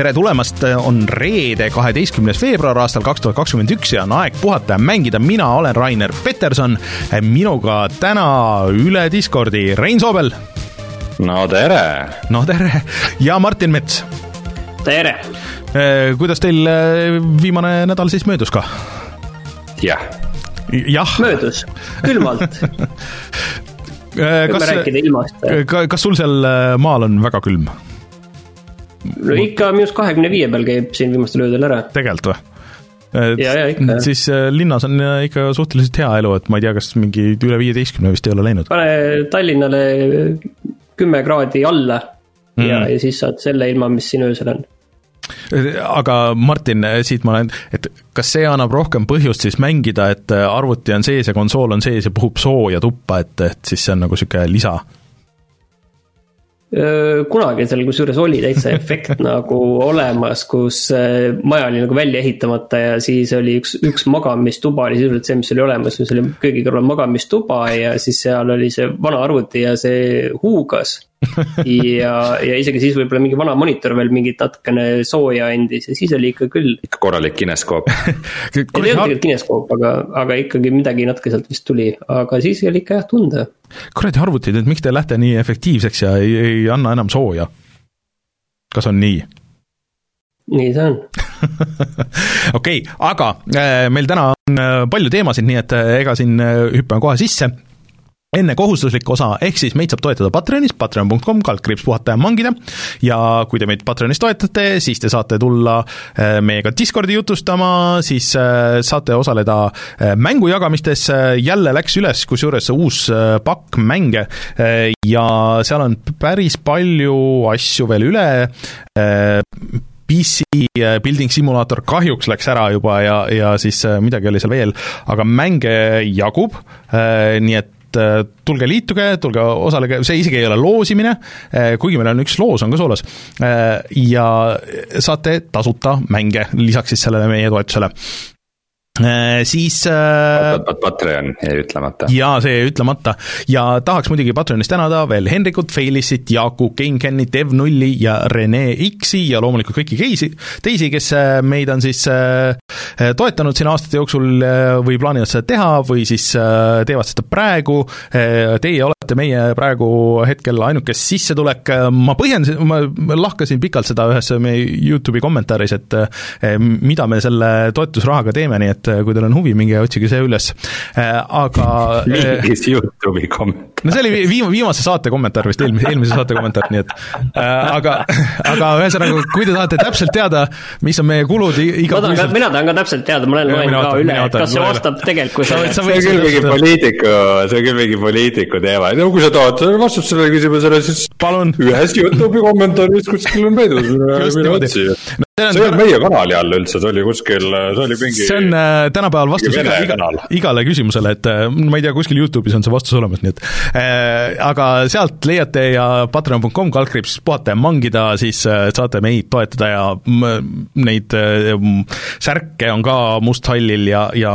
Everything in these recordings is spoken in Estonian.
tere tulemast, on reede, kaheteistkümnes veebruar aastal kaks tuhat kakskümmend üks ja on aeg puhata ja mängida, mina olen Rainer Peterson, minuga täna üle Discordi Rein Soobel. no tere! no tere! ja Martin Mets. tere! kuidas teil eh, viimane nädal siis möödus ka? jah. jah. möödus, külmalt eh, kas, kas sul seal maal on väga külm? No ikka miinus kahekümne viie peal käib siin viimastel öödel ära. tegelikult või? ja, ja ikka. siis äh, linnas on äh, ikka suhteliselt hea elu, et ma ei tea, kas mingi üle viieteistkümne vist ei ole läinud. pane Tallinnale kümme kraadi alla mm. ja, ja siis saad selle ilma, mis siin öösel on aga Martin, siit ma olen, et kas see annab rohkem põhjust siis mängida, et arvuti on sees ja konsool on sees ja puhub sooja tuppa, et, et siis see on nagu niisugune lisa? Kunagi seal kusjuures oli täitsa efekt nagu olemas, kus maja oli nagu välja ehitamata ja siis oli üks, üks magamistuba oli sisuliselt see, mis oli olemas, mis oli köögi kõrval magamistuba ja siis seal oli see vana arvuti ja see huugas ja, ja isegi siis võib-olla mingi vana monitor veel mingit natukene sooja andis ja siis oli ikka küll. ikka korralik kineskoop ei, olnud tegelikult kineskoop, aga, aga ikkagi midagi natuke sealt vist tuli, aga siis oli ikka jah tunda. kuradi arvutid, et miks te lähete nii efektiivseks ja ei, ei anna enam sooja? kas on nii? nii see on okei okay,, aga äh, meil täna on äh, palju teemasid, nii et äh, ega siin hüppame kohe sisse enne kohustuslik osa, ehk siis meid saab toetada Patreonis, patreon.com, kaldkriips puhata ja mangida, ja kui te meid Patreonis toetate, siis te saate tulla äh, meiega Discordi jutustama, siis äh, saate osaleda äh, mängujagamistes, jälle läks üles kusjuures uus pakk mänge ja seal on päris palju asju veel üle, PC Building Simulator kahjuks läks ära juba ja, ja siis midagi oli seal veel, aga mänge jagub, nii et et äh, tulge liituge, tulge osalege, see isegi ei ole loosimine, äh, kuigi meil on üks loos on ka soolas, äh, ja saate tasuta mänge lisaks siis sellele meie toetusele siis äh, Patreon jäi ütlemata. jaa, see jäi ütlemata ja tahaks muidugi Patreonis tänada veel Hendrikut, Feilissit, Jaaku, GameCami, Dev0 ja Rene X-i ja loomulikult kõiki keisi, teisi, kes äh, meid on siis toetanud siin aastate jooksul või plaanivad seda teha või siis teevad seda praegu, teie olete meie praegu hetkel ainuke sissetulek, ma põhjendasin, ma lahkasin pikalt seda ühes meie YouTube'i kommentaaris, et mida me selle toetusrahaga teeme, nii et äh, kui teil on huvi, minge otsige see üles, äh, aga äh, mingis Youtube'i kommentaar. no see oli viim-, viimase saate kommentaar vist, eelmise, eelmise saate kommentaar, nii et aga, aga ühesõnaga, kui te tahate täpselt teada, mis on meie kulud iga ma tahan ka, mina tahan ka täpselt teada, ma loen ka üle, et kas see vastab tegelikkusele. see on küll mingi poliitiku, see on küll mingi poliitiku teema, no kui sa tahad vastust sellele küsimusele, siis palun. ühes Youtube'i kommentaaris kuskil on peidus, mine otsi see ei olnud meie kanali all üldse, see oli kuskil, see oli mingi see on äh, tänapäeval vastus iga, iga, igale küsimusele, et äh, ma ei tea, kuskil Youtube'is on see vastus olemas, nii et äh, aga sealt leiate ja patreon.com kaldkriips puhata ja mangida, siis äh, saate meid toetada ja neid äh, särke on ka musthallil ja, ja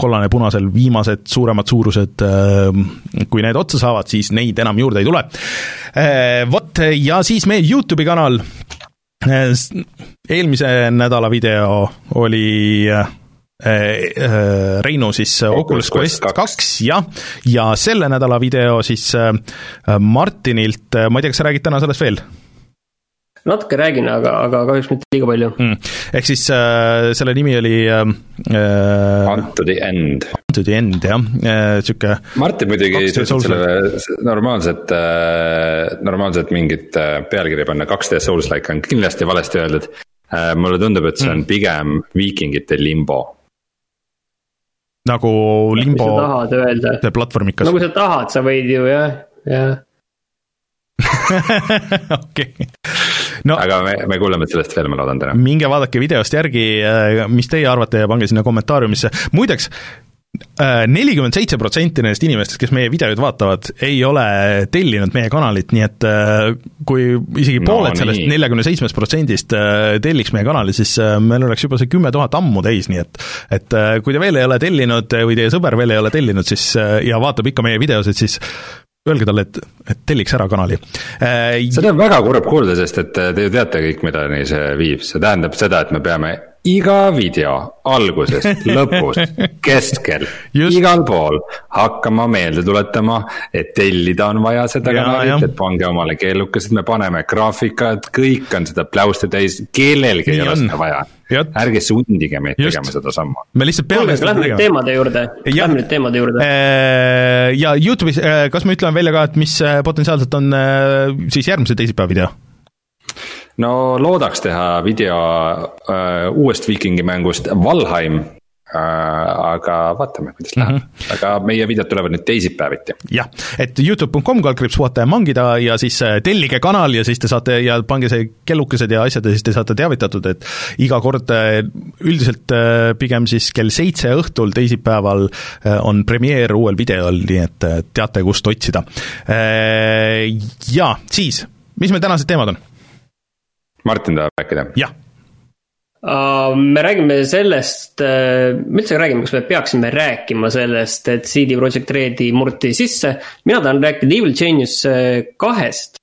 kollane-punasel viimased suuremad suurused äh,, kui need otsa saavad, siis neid enam juurde ei tule äh,. Vot, ja siis meie Youtube'i kanal eelmise nädala video oli äh, äh, Reinu siis Oculus Quest kaks, jah, ja selle nädala video siis äh, Martinilt, ma ei tea, kas sa räägid täna sellest veel? Natuke räägin, aga, aga kahjuks mitte liiga palju mm.. ehk siis äh, selle nimi oli äh, Hunt to the end. Hunt to the end, jah äh,, sihuke. Martin muidugi suutis selle normaalset äh,, normaalset mingit äh, pealkirja panna, 2D Souls-like on kindlasti valesti öeldud äh,. mulle tundub, et see on mm. pigem viikingite limbo nagu limbo. see platvormikas. no kui sa tahad, sa võid ju jah, jah okei no, aga me, me kuuleme sellest veel, ma loodan täna. minge vaadake videost järgi, äh, mis teie arvate ja pange sinna kommentaariumisse, muideks, äh, nelikümmend seitse protsenti nendest inimestest, kes meie videoid vaatavad, ei ole tellinud meie kanalit, nii et äh, kui isegi pooled no, sellest neljakümne seitsmest protsendist telliks meie kanali, siis meil oleks juba see kümme tuhat ammu täis, nii et et kui te veel ei ole tellinud või teie sõber veel ei ole tellinud, siis ja vaatab ikka meie videosid, siis öelge talle, et, et telliks ära kanali äh,. seda on väga kurb kuulda, sest et te ju teate kõik, milleni see viib, see tähendab seda, et me peame iga video alguses, lõpus, keskel, igal pool hakkama meelde tuletama, et tellida on vaja seda kanalit, et pange omale keelukesed, me paneme graafikad, kõik on seda pläuste täis, kellelgi ei ole seda vaja. ärge sundige meid Just. tegema seda sammu. me lihtsalt peame. Lähme nüüd teemade juurde, lähme nüüd teemade juurde. Äh, ja Youtube'is, äh, kas me ütleme välja ka, et mis äh, potentsiaalselt on siis järgmise teisipäeva video? No loodaks teha video äh, uuest viikingi mängust Valheim äh,. aga vaatame, kuidas läheb mm, -hmm. aga meie videod tulevad nüüd teisipäeviti. jah, et Youtube.com kaldkriips vaata ja mangida ja siis äh, tellige kanal ja siis te saate ja pange see kellukesed ja asjad ja siis te saate teavitatud, et iga kord äh, üldiselt pigem siis kell seitse õhtul teisipäeval on premeer uuel videol, nii et teate, kust otsida. Ja siis, mis meil tänased teemad on? Martin tahab rääkida? jah uh,. me räägime sellest uh,, me üldse räägime, kas me peaksime rääkima sellest, et CD Projekt Redi murti sisse. mina tahan rääkida Evil Genius uh, kahest.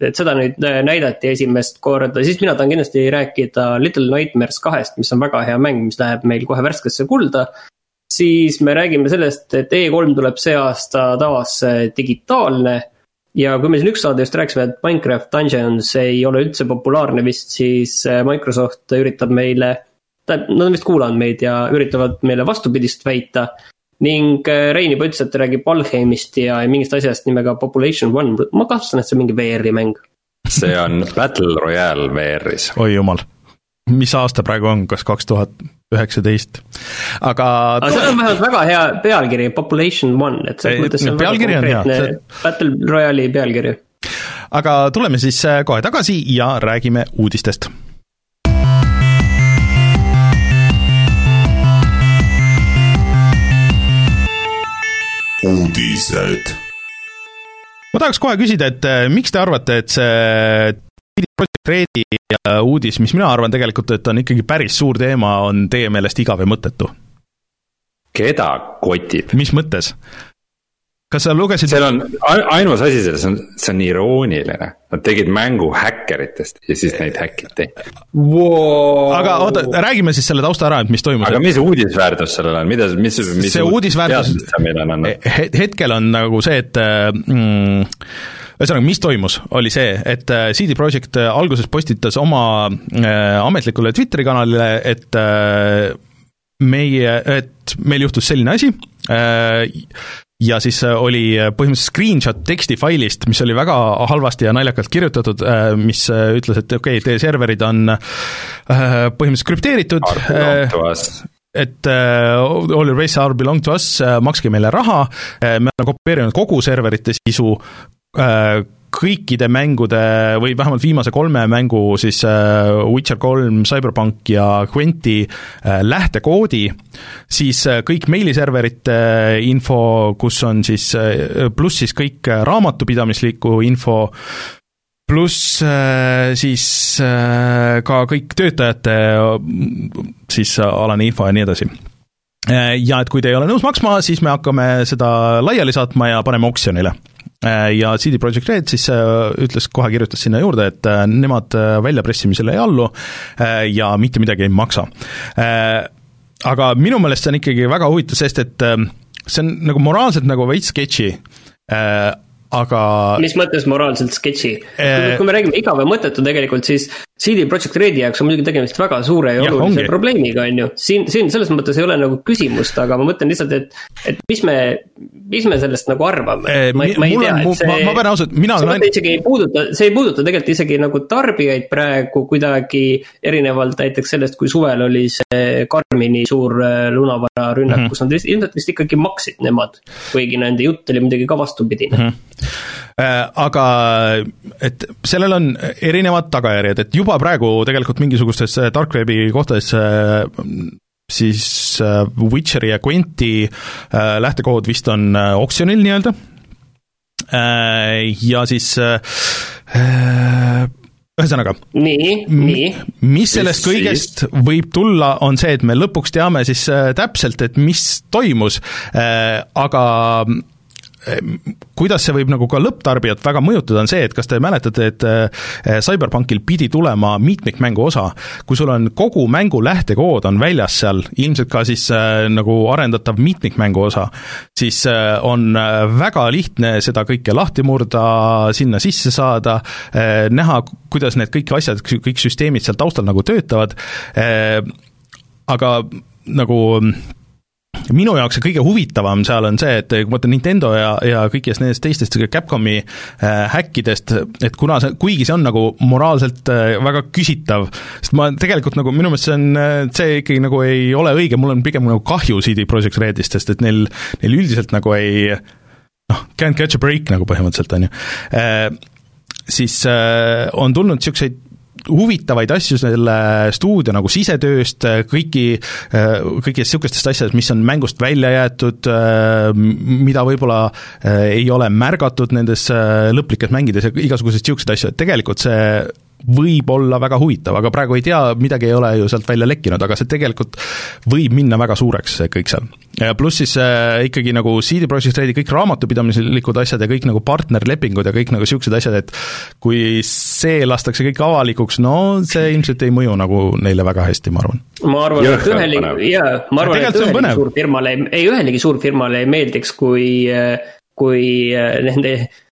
et seda nüüd näidati esimest korda, siis mina tahan kindlasti rääkida Little Nightmares kahest, mis on väga hea mäng, mis läheb meil kohe värskesse kulda siis me räägime sellest, et E3 tuleb see aasta taas digitaalne ja kui me siin üks saade just rääkisime, et Minecraft Dungeons ei ole üldse populaarne vist, siis äh, Microsoft üritab meile, tähendab, nad on vist kuulanud meid ja üritavad meile vastupidist väita. ning äh, Rein juba ütles, et ta räägib Valheimist ja mingist asjast nimega Population One, ma kahtlustan, et see on mingi VR-i mäng. see on Battle Royale VR-is. oi jumal, mis aasta praegu on, kas kaks tuhat üheksateist, aga. aga see on vähemalt väga hea pealkiri, Population One, et selles mõttes see on väga konkreetne see... Battle Royale'i pealkiri. aga tuleme siis äh, kohe tagasi ja räägime uudistest. uudised. ma tahaks kohe küsida, et äh, miks te arvate, et see Project Redi uudis, mis mina arvan tegelikult, et on ikkagi päris suur teema, on teie meelest igav ja mõttetu? keda kotib? mis mõttes? kas sa lugesid? seal on, ainus asi selles on, see on irooniline. Nad tegid mängu häkkeritest ja siis neid häkiti wow.. aga oota, räägime siis selle tausta ära, et mis toimus. aga mis uudisväärtus sellel on, mida, mis, mis see uudisväärtus hetkel on nagu see, et mm, ühesõnaga, mis toimus, oli see, et äh, CD Projekt äh, alguses postitas oma äh, ametlikule Twitteri kanalile, et meie, et meil juhtus selline asi ja siis oli põhimõtteliselt screenshot tekstifailist, mis oli väga halvasti ja naljakalt kirjutatud, mis ütles, et okei okay,, teie serverid on põhimõtteliselt krüpteeritud, et all your race are belong to us makske meile raha me oleme kopeerinud kogu serverite sisu, kõikide mängude või vähemalt viimase kolme mängu siis äh, Witcher kolm, Cyberpunk ja Quenti äh, lähtekoodi, siis kõik meiliserverite info, kus on siis, pluss siis kõik raamatupidamisliku info, pluss siis ka kõik töötajate siis alane info ja nii edasi. Ja et kui te ei ole nõus maksma, siis me hakkame seda laiali saatma ja paneme oksjonile. Äh, ja CD Projekt Red siis äh, ütles, kohe kirjutas sinna juurde, et äh, nemad väljapressimisele ei allu ja mitte midagi ei maksa. Aga minu meelest see on ikkagi väga huvitav, sest et see on nagu moraalselt nagu veits sketši, aga mis mõttes moraalselt sketši eh...? kui me räägime igav ja mõttetu tegelikult, siis CD Projekt Redi jaoks on muidugi tegemist väga suure ja, ja olulise ongi. probleemiga, on ju. siin, siin selles mõttes ei ole nagu küsimust, aga ma mõtlen lihtsalt, et, et mis me, mis me sellest nagu arvame eh,. ma, ma ei tea, et see. ma, ma pean ausalt, mina olen ainult. isegi ei puuduta, see ei puuduta tegelikult isegi nagu tarbijaid praegu kuidagi erinevalt näiteks sellest, kui suvel oli see Karmini suur äh, lunavararünnak mm, -hmm. kus nad ilmselt vist ikkagi maksid nemad. kuigi nende jutt oli muidugi ka vastupidine mm. -hmm aga et sellel on erinevad tagajärjed, et juba praegu tegelikult mingisugustes äh, dark webi kohtades äh, siis Witcheri ja Quenti lähtekood vist on oksjonil nii-öelda, ja siis ühesõnaga. nii, nii. mis sellest kõigest võib tulla, on see, et me lõpuks teame siis täpselt, et mis toimus, aga kuidas see võib nagu ka lõpptarbijat väga mõjutada, on see, et kas te mäletate, et äh, CyberPunkil pidi tulema mitmikmängu osa, kui sul on kogu mängu lähtekood on väljas seal, ilmselt ka siis äh, nagu arendatav mitmikmängu osa, siis äh, on äh, väga lihtne seda kõike lahti murda, sinna sisse saada äh,, näha, kuidas need kõik asjad, kõik süsteemid seal taustal nagu töötavad äh,, aga nagu minu jaoks see kõige huvitavam seal on see, et kui ma mõtlen Nintendo ja, ja kõigist nendest teistest Capcomi äh, häkkidest, et kuna see, kuigi see on nagu moraalselt äh, väga küsitav, sest ma tegelikult nagu minu meelest see on, äh, see ikkagi nagu ei ole õige, mul on pigem nagu kahju CD Projekt Redist, sest et neil, neil üldiselt nagu ei noh, can't catch a break nagu põhimõtteliselt, on ju. Äh,, siis äh, on tulnud niisuguseid huvitavaid asju selle stuudio nagu sisetööst, kõiki, kõikidest niisugustest asjadest, mis on mängust välja jäetud, mida võib-olla ei ole märgatud nendes lõplikes mängides ja igasuguseid niisuguseid asju, et tegelikult see võib olla väga huvitav, aga praegu ei tea, midagi ei ole ju sealt välja lekkinud, aga see tegelikult võib minna väga suureks, see kõik seal. ja pluss siis äh, ikkagi nagu CD Projekt Redi kõik raamatupidamislikud asjad ja kõik nagu partnerlepingud ja kõik nagu niisugused asjad, et kui see lastakse kõik avalikuks, no see ilmselt ei mõju nagu neile väga hästi, ma arvan. ma arvan, et ühelegi, jaa, ma arvan, et ühelegi suurfirmale ei, ei ühelegi suurfirmale ei meeldiks, kui, kui äh, nende kirjavahetused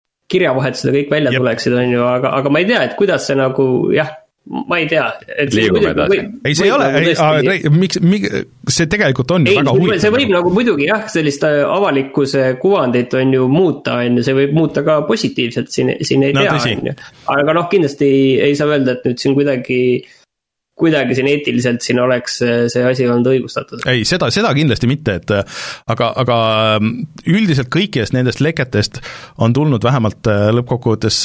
ja kõik välja Jep. tuleksid, on ju, aga, aga ma ei tea, et kuidas see nagu jah ma ei tea. liigume edasi. ei, see ei ole, nagu ei, miks, miks, see tegelikult on ju väga huvitav. see võib nagu muidugi jah, sellist äh, avalikkuse kuvandit on ju muuta, on ju, see võib muuta ka positiivselt, siin, siin ei no, tea, on ju. aga noh, kindlasti ei saa öelda, et nüüd siin kuidagi kuidagi siin eetiliselt siin oleks see asi olnud õigustatud. ei, seda, seda kindlasti mitte, et aga, aga ähm, üldiselt kõikidest nendest leketest on tulnud vähemalt äh, lõppkokkuvõttes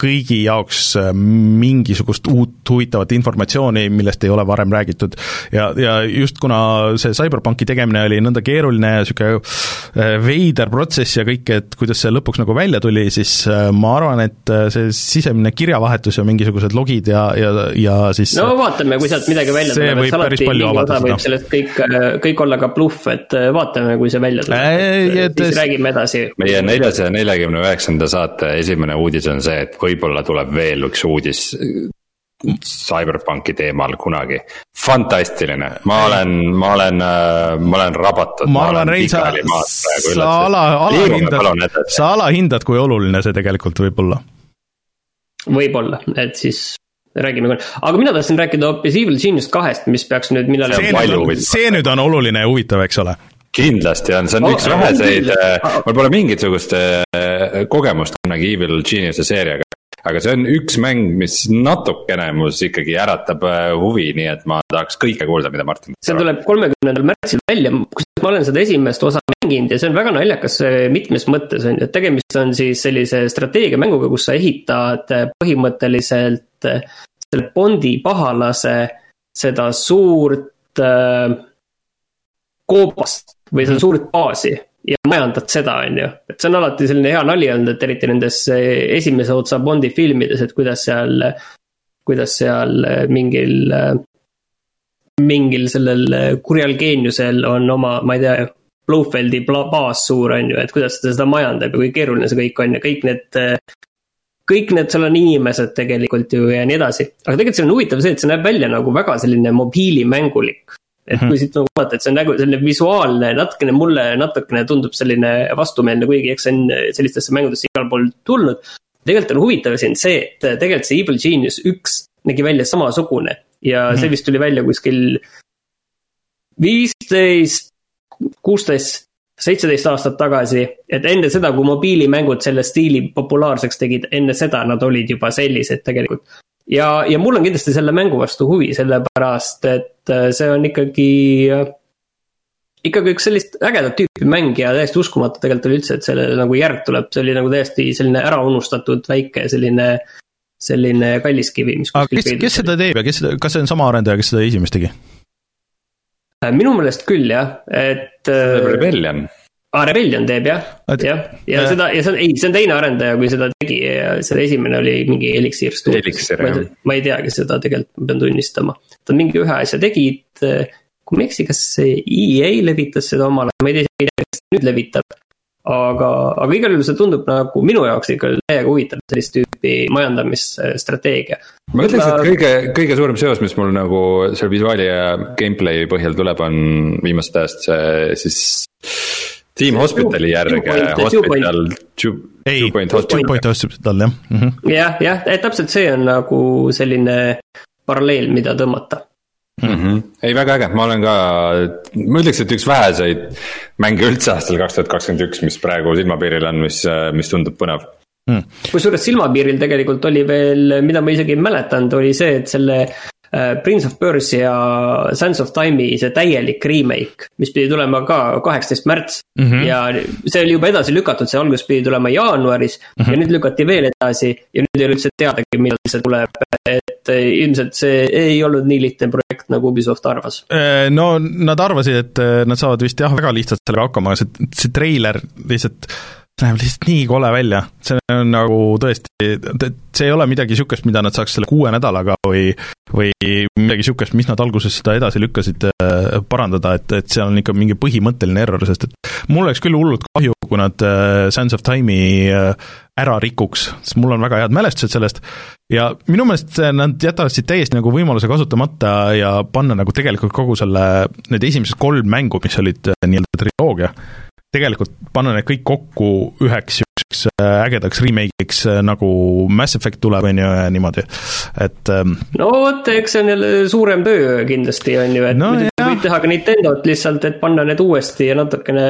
kõigi jaoks mingisugust uut huvitavat informatsiooni, millest ei ole varem räägitud. ja, ja just kuna see CyberPunki tegemine oli nõnda keeruline ja niisugune veider protsess ja kõik, et kuidas see lõpuks nagu välja tuli, siis ma arvan, et see sisemine kirjavahetus ja mingisugused logid ja, ja, ja siis no vaatame, vaatame, kui sealt midagi välja see tuleb, et alati mingi osa võib sellest kõik, kõik olla ka bluff, et äh, vaatame, kui see välja tuleb, siis räägime edasi. meie neljasaja neljakümne üheksanda saate esimene uudis on see, et võib-olla tuleb veel üks uudis CyberPunki teemal kunagi. fantastiline, ma olen, ma olen, äh, ma olen rabatud. ma arvan, Rein, sa, sa ala, alahindad, sa alahindad, kui oluline see tegelikult võib olla. võib-olla, et siis räägime küll, aga mina tahtsin rääkida hoopis Evil Genius kahest, mis peaks nüüd millal. see, see nüüd on oluline ja huvitav, eks ole kindlasti on, see on oh, üks väheseid, äh, mul pole mingisugust äh, kogemust kunagi Evil Genius'e seeriaga. aga see on üks mäng, mis natukene mus ikkagi äratab äh, huvi, nii et ma tahaks kõike kuulda, mida Martin. see tuleb kolmekümnendal märtsil välja, kusjuures ma olen seda esimest osa mänginud ja see on väga naljakas mitmes mõttes on ju, et tegemist on siis sellise strateegiamänguga, kus sa ehitad põhimõtteliselt selle Bondi pahalase seda suurt äh, koobast või seda mhm. suurt baasi ja majandad seda, on ju. et see on alati selline hea nali olnud, et eriti nendes äh, esimese otsa Bondi filmides, et kuidas seal, kuidas seal äh, mingil, äh, mingil sellel kurjal geeniusel on oma, ma ei tea, Blofeldi baas suur, on ju, et kuidas ta seda majandab ja kui keeruline see kõik on ja kõik need kõik need, seal on inimesed tegelikult ju ja nii edasi. aga tegelikult see on huvitav see, et see näeb välja nagu väga selline mobiilimängulik. et kui mm -hmm. siit nagu vaadata, et see on nagu selline visuaalne, natukene mulle natukene tundub selline vastumeelne, kuigi eks see on sellistesse mängudesse igal pool tulnud. tegelikult on huvitav siin see, et tegelikult see Evil Genius üks nägi välja samasugune ja mm -hmm. see vist tuli välja kuskil viisteist, kuusteist seitseteist aastat tagasi, et enne seda, kui mobiilimängud selle stiili populaarseks tegid, enne seda nad olid juba sellised tegelikult. ja, ja mul on kindlasti selle mängu vastu huvi, sellepärast et äh, see on ikkagi, äh, ikkagi üks sellist ägedat tüüpi mäng ja täiesti uskumatu tegelikult oli üldse, et sellele nagu järg tuleb, see oli nagu täiesti selline ära unustatud väike selline selline kalliskivi, mis aga kes, kes seda teeb ja kes seda, kas see on sama arendaja, kes seda esimest tegi? Äh, minu meelest küll jah, et. Äh, Rebellion. aa, Rebellion teeb jah, jah, ja seda, ja see on, ei, see on teine arendaja, kui seda tegi ja selle esimene oli mingi Elixir Studios. ma ei teagi seda tegelikult, ma pean tunnistama. ta mingi ühe asja tegid, kui ma ei eksi, kas EA levitas seda omal ajal, ma ei tea, kas nüüd levitab. Aga, aga igal juhul see tundub nagu minu jaoks ikka täiega huvitav sellist tüüpi majandamisstrateegia. ma ütleks, et kõige, kõige suurem seos, mis mul nagu selle visuaali ja gameplay põhjal tuleb, on viimasest ajast see siis. Team Hospitali järge, Hospital, Two Point Hospital. Two Point Hospital jah jah, jah, täpselt see on nagu selline paralleel, mida tõmmata mm. -hmm. ei, väga äge, ma olen ka, ma ütleks, et üks väheseid mänge üldse aastal kaks tuhat kakskümmend üks, mis praegu silmapiiril on, mis, mis tundub põnev mm.. kusjuures silmapiiril tegelikult oli veel, mida ma isegi ei mäletanud, oli see, et selle Äh, Prince of Persia Sands of Time'i see täielik remake, mis pidi tulema ka kaheksateist märts mm. -hmm. ja see oli juba edasi lükatud, see algus pidi tulema jaanuaris mm -hmm. ja nüüd lükati veel edasi ja nüüd ei ole üldse teadagi, millal see tuleb. Et ilmselt see ei olnud nii lihtne projekt, nagu Ubisoft arvas. Äh, no nad arvasid, et äh, nad saavad vist jah, väga lihtsalt sellega hakkama, see, see treiler lihtsalt see näeb lihtsalt nii kole välja, see on nagu tõesti, see ei ole midagi niisugust, mida nad saaks selle kuue nädalaga või või midagi niisugust, mis nad alguses seda edasi lükkasid, äh, parandada, et, et seal on ikka mingi põhimõtteline error, sest et mul oleks küll hullult kahju, kui nad äh, Sands of Time'i äh, ära rikuks, sest mul on väga head mälestused sellest, ja minu meelest nad jätavad siit täiesti nagu võimaluse kasutamata ja panna nagu tegelikult kogu selle, need esimesed kolm mängu, mis olid nii-öelda triloogia, tegelikult panna need kõik kokku üheks niisuguseks äh, ägedaks remake'iks, äh, nagu Mass Effect tuleb, on ju, ja niimoodi, et ähm, no vot, eks see on jälle suurem töö kindlasti, on ju, et no, võib teha ka Nintendot lihtsalt, et panna need uuesti ja natukene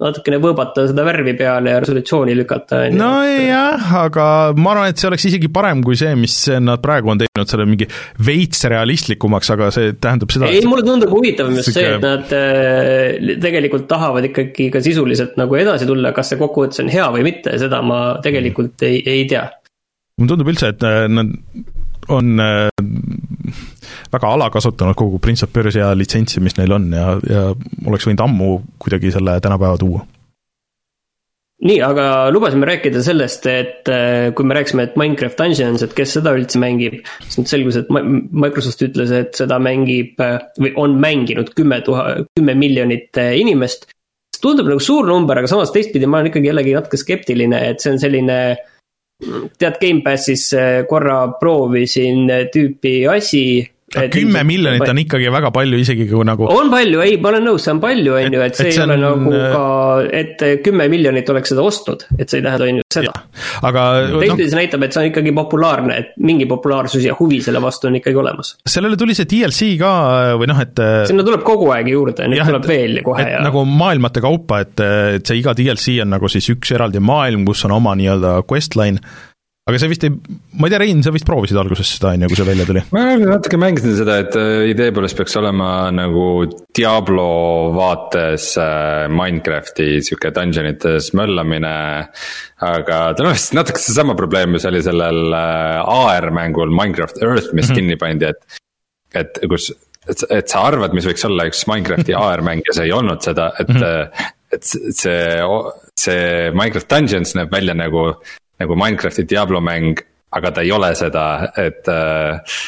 natukene võõbata seda värvi peale ja resolutsiooni lükata. nojah, aga ma arvan, et see oleks isegi parem kui see, mis nad praegu on teinud, selle mingi veits realistlikumaks, aga see tähendab seda ei, mulle tundub huvitavam just see, et nad äh, tegelikult tahavad ikkagi ka sisuliselt nagu edasi tulla, kas see kokkuvõttes on hea või mitte, seda ma tegelikult ei, ei tea. mulle tundub üldse, et äh, nad on äh, väga alakasutanud kogu Prince of Persia litsentsi, mis neil on ja, ja oleks võinud ammu kuidagi selle tänapäeva tuua nii, aga lubasime rääkida sellest, et äh, kui me rääkisime, et Minecraft Dungeons, et kes seda üldse mängib, siis nüüd selgus, et Microsoft ütles, et seda mängib äh, või on mänginud kümme tuhat, kümme miljonit inimest. tundub nagu suur number, aga samas teistpidi ma olen ikkagi jällegi natuke skeptiline, et see on selline tead, Gamepassis korra proovisin tüüpi asi kümme miljonit on ikkagi väga palju, isegi kui nagu. on palju, ei, ma olen nõus, see on palju, on ju, et see et ei ole on... nagu äh, ka, et kümme miljonit oleks seda ostnud, et see ei tähenda, on ju, seda. aga. teistpidi no, see näitab, et see on ikkagi populaarne, et mingi populaarsus ja huvi selle vastu on ikkagi olemas. sellele tuli see DLC ka või noh, et. Äh, sinna tuleb kogu aeg juurde, nüüd tuleb veel kohe ja. nagu maailmate kaupa, et, et see iga DLC on nagu siis üks eraldi maailm, kus on oma nii-öelda questline aga sa vist ei, ma ei tea, Rein, sa vist proovisid alguses seda, on ju, kui see välja tuli? ma natuke mängisin seda, et äh, idee poolest peaks olema nagu Diablo vaates äh, Minecrafti sihuke dungeon ites möllamine. aga vist natuke seesama probleem, mis oli sellel äh, AR-mängul Minecraft Earth, mis mm -hmm. kinni pandi, et. et kus, et, et sa arvad, mis võiks olla üks Minecrafti AR-mäng ja see ei olnud seda, et mm. -hmm et see, see Minecraft Dungeons näeb välja nagu nagu Minecrafti Diablo mäng, aga ta ei ole seda, et äh,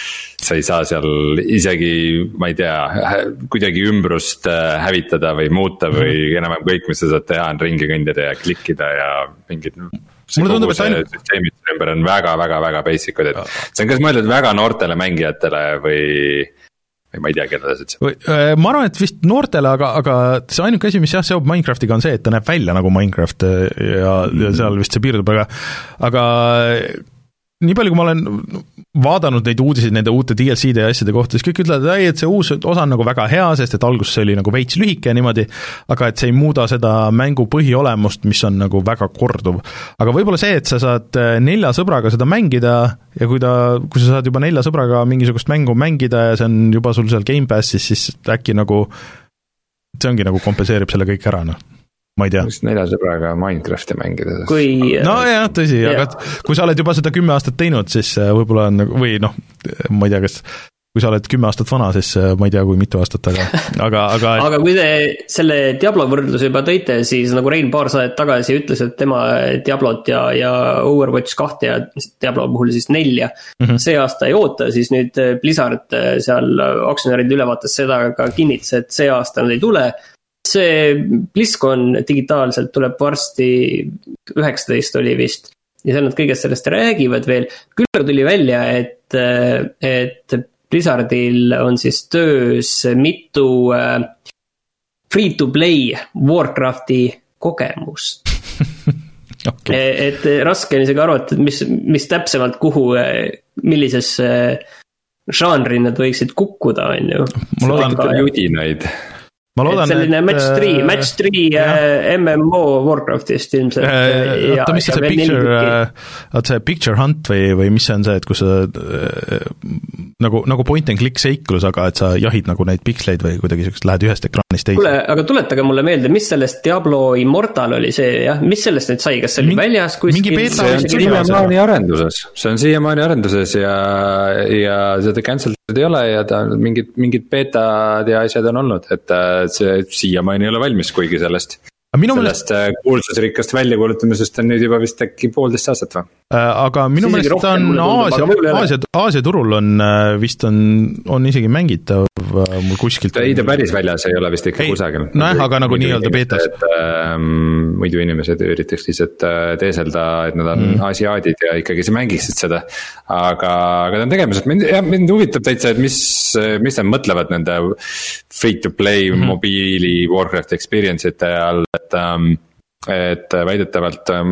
sa ei saa seal isegi, ma ei tea, kuidagi ümbrust äh, hävitada või muuta või -hmm. enam-vähem kõik, mis sa saad teha, on ringi kõndida ja klikkida ja mingid mulle tundub, et ainult. süsteemid ümber on väga-väga-väga basic ud, et see on kas mõeldud väga noortele mängijatele või ma ei tea, kellele üldse. Äh, ma arvan, et vist noortele, aga, aga see ainuke asi, mis jah, seob Minecraftiga, on see, et ta näeb välja nagu Minecraft äh, ja, ja seal vist see piirdub, aga aga nii palju, kui ma olen vaadanud neid uudiseid nende uute DLC-de ja asjade kohta, siis kõik ütlevad, et ei, et see uus osa on nagu väga hea, sest et alguses see oli nagu veits lühike ja niimoodi, aga et see ei muuda seda mängu põhiolemust, mis on nagu väga korduv. aga võib-olla see, et sa saad äh, nelja sõbraga seda mängida ja kui ta, kui sa saad juba nelja sõbraga mingisugust mängu mängida ja see on juba sul seal Gamepassis, siis äkki nagu see ongi nagu kompenseerib selle kõik ära, noh ma ei tea. vist nelja sõbraga Minecrafti mängida. kui. nojah, tõsi, aga kui sa oled juba seda kümme aastat teinud, siis äh, võib-olla on nagu, või noh, ma ei tea, kas kui sa oled kümme aastat vana, siis äh, ma ei tea, kui mitu aastat, aga, aga, aga aga kui te selle Diablo võrdluse juba tõite, siis nagu Rein paar saadet tagasi ütles, et tema Diablot ja, ja Overwatch kahte ja Diablo puhul siis nelja mm -hmm. see aasta ei oota, siis nüüd Blizzard seal aktsionäride ülevaates seda ka kinnitas, et see aasta nad ei tule see BlizzCon digitaalselt tuleb varsti, üheksateist oli vist. ja seal nad kõigest sellest räägivad veel, küll aga tuli välja, et, et Blizzardil on siis töös mitu äh, free to play Warcrafti kogemust okay.. et raske on isegi arvata, et mis, mis täpsemalt, kuhu, millisesse žanri nad võiksid kukkuda, on ju. ma loodan, et on judinaid ma loodan, et selline match three, äh, match three äh, MMO Warcraftist ilmselt äh,. oota, mis see picture, oota see picture hunt või, või mis see on see, et kus sa äh, nagu, nagu point and click seiklus, aga et sa jahid nagu neid piksleid või kuidagi siukest, lähed ühest ekraanist teise. kuule, aga tuletage mulle meelde, mis sellest Diablo Immortal oli see jah, mis sellest nüüd sai, kas see oli Mingi, väljas kuskil? see on siiamaani arenduses, see on siiamaani arenduses ja, ja seda cancel inud ei ole ja ta mingid, mingid beetad ja asjad on olnud, et see siiamaani ei ole valmis, kuigi sellest sellest meelest... Äh, kuulsusrikkast väljakuulutamisest on nüüd juba vist äkki poolteist aastat või? Äh, aga minu meelest ta on Aasia, Aasia, Aasia turul on äh, vist on, on isegi mängitav mul kuskilt. ei, ta päris väljas ei ole vist ikka ei, kusagil. nojah, aga nagu nii-öelda beetas. Ähm, muidu inimesed üritaks lihtsalt teeselda, et nad on mm. asiaadid ja ikkagi mängiksid seda. aga, aga ta on tegemises, mind, jah, mind huvitab täitsa, et mis, mis nad mõtlevad nende free to play mm -hmm. mobiili Warcraft experience ite all, et ähm, et väidetavalt, ähm,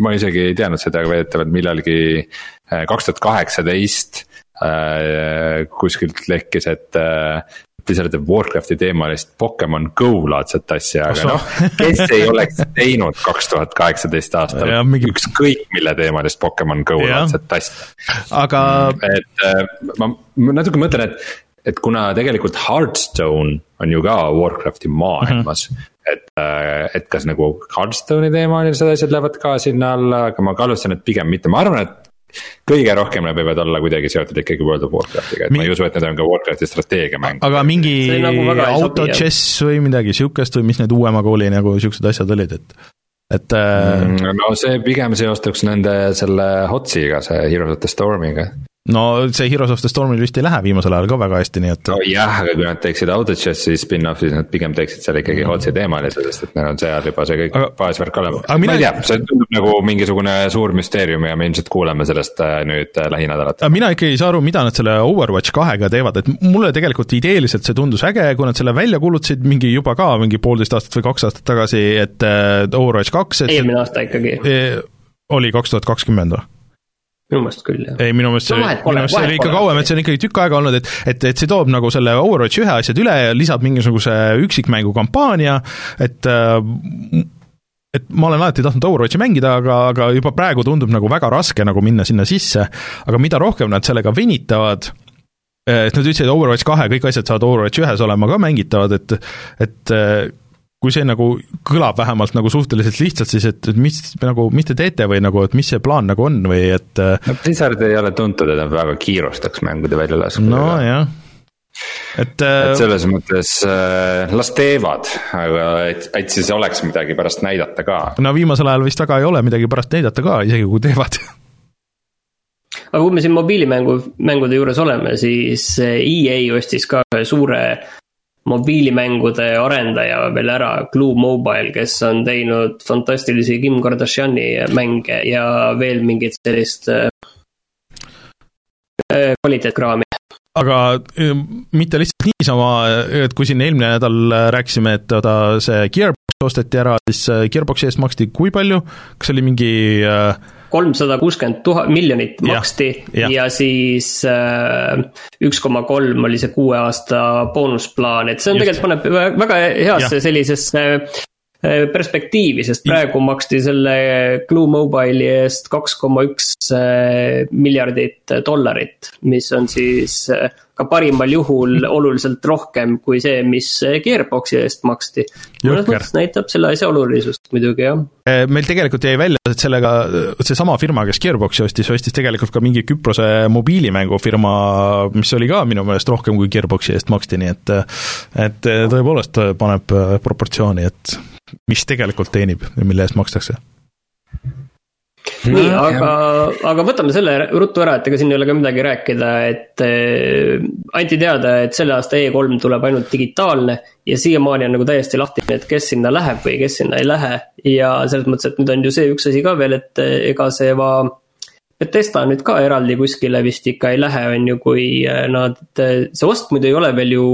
ma isegi ei teadnud seda, aga väidetavalt millalgi äh, kaks tuhat kaheksateist äh, kuskilt lekkis, et äh, Blizzard teeb Warcrafti teemalist Pokemon Go laadset asja, aga noh, kes ei oleks teinud kaks tuhat kaheksateist aastal mingi... ükskõik mille teemalist Pokemon Go laadset asja. aga. et ma, ma natuke mõtlen, et et kuna tegelikult Hearthstone on ju ka Warcrafti maailmas mm. -hmm. Et, äh, et kas nagu Hearthstone'i teemalised asjad lähevad ka sinna alla, aga ma kahtlustan, et pigem mitte, ma arvan, et kõige rohkem nad võivad olla kuidagi seotud ikkagi World of Warcraftiga, et Mi ma ei usu, et need on ka Warcrafti strateegiamäng. aga mingi nagu auto chess või midagi sihukest või mis need uuema kooli nagu sihukesed asjad olid, et et äh.... no see pigem seostuks nende selle HOTS-iga, see Heroes of the Stormiga no see Heroes of the Stormil vist ei lähe viimasel ajal ka väga hästi, nii et. nojah, aga kui nad teeksid Autochess'i spin-off'i, siis nad pigem teeksid seal ikkagi mm. otse teemalise, sest et neil on seal juba see kõik aga, baasvärk olemas. ma ei tea, see tundub nagu mingisugune suur müsteerium ja me ilmselt kuuleme sellest äh, nüüd äh, lähinädalatel. mina ikkagi ei saa aru, mida nad selle Overwatch kahega teevad, et mulle tegelikult ideeliselt see tundus äge, kui nad selle välja kuulutasid mingi juba ka mingi poolteist aastat või kaks aastat tagasi, et äh, Overwatch kaks. eelmine aasta ikkagi. oli kaks tuhat kakskümmend või? Minu meelest küll, jah. ei, minu meelest see minu meelest see oli ikka kauem, et see on ikkagi tükk aega olnud, et et, et see toob nagu selle Overwatchi ühe asjad üle ja lisab mingisuguse üksikmängu kampaania, et äh, et ma olen alati tahtnud Overwatchi mängida, aga, aga juba praegu tundub nagu väga raske nagu minna sinna sisse, aga mida rohkem nad sellega venitavad, et nad ütlesid, et Overwatch kahe kõik asjad saavad Overwatch ühes olema ka mängitavad, et et kui see nagu kõlab vähemalt nagu suhteliselt lihtsalt, siis et, et mis nagu, mis te teete või nagu, et mis see plaan nagu on või et. Äh, no Blizzard ei ole tuntud, et nad väga kiirustaks mängude väljalaskmisega. nojah et, äh, et selles mõttes äh, las teevad, aga et, et siis oleks midagi pärast näidata ka. no viimasel ajal vist väga ei ole midagi pärast näidata ka, isegi kui teevad aga kui me siin mobiilimängu, mängude juures oleme, siis EA ostis ka ühe suure mobiilimängude arendaja veel ära, Glue Mobile, kes on teinud fantastilisi Kim Kardashini mänge ja veel mingit sellist äh, äh, kvaliteetkraami. aga äh, mitte lihtsalt niisama, et kui siin eelmine nädal rääkisime, et oota, see Gearbox osteti ära, siis Gearboxi eest maksti kui palju, kas oli mingi äh, kolmsada kuuskümmend tuhat, miljonit maksti ja, ja. ja siis äh, üks koma kolm oli see kuue aasta boonusplaan, et see on Just. tegelikult paneb väga heasse sellisesse perspektiivi, sest praegu maksti selle Glue Mobile'i eest kaks koma üks äh, miljardit dollarit, mis on siis ka parimal juhul oluliselt rohkem kui see, mis Gearboxi eest maksti. mõnes mõttes näitab selle asja olulisust muidugi, jah. Meil tegelikult jäi välja, et sellega, seesama firma, kes Gearboxi ostis, ostis tegelikult ka mingi Küprose mobiilimängufirma, mis oli ka minu meelest rohkem, kui Gearboxi eest maksti, nii et et tõepoolest paneb proportsiooni, et mis tegelikult teenib ja mille eest makstakse nii, aga, aga võtame selle ruttu ära, et ega siin ei ole ka midagi rääkida, et äh, anti teada, et selle aasta E3 tuleb ainult digitaalne. ja siiamaani on nagu täiesti lahtine, et kes sinna läheb või kes sinna ei lähe. ja selles mõttes, et nüüd on ju see üks asi ka veel, et äh, ega see va. Betesta nüüd ka eraldi kuskile vist ikka ei lähe, on ju, kui äh, nad, see ost muidu ei ole veel ju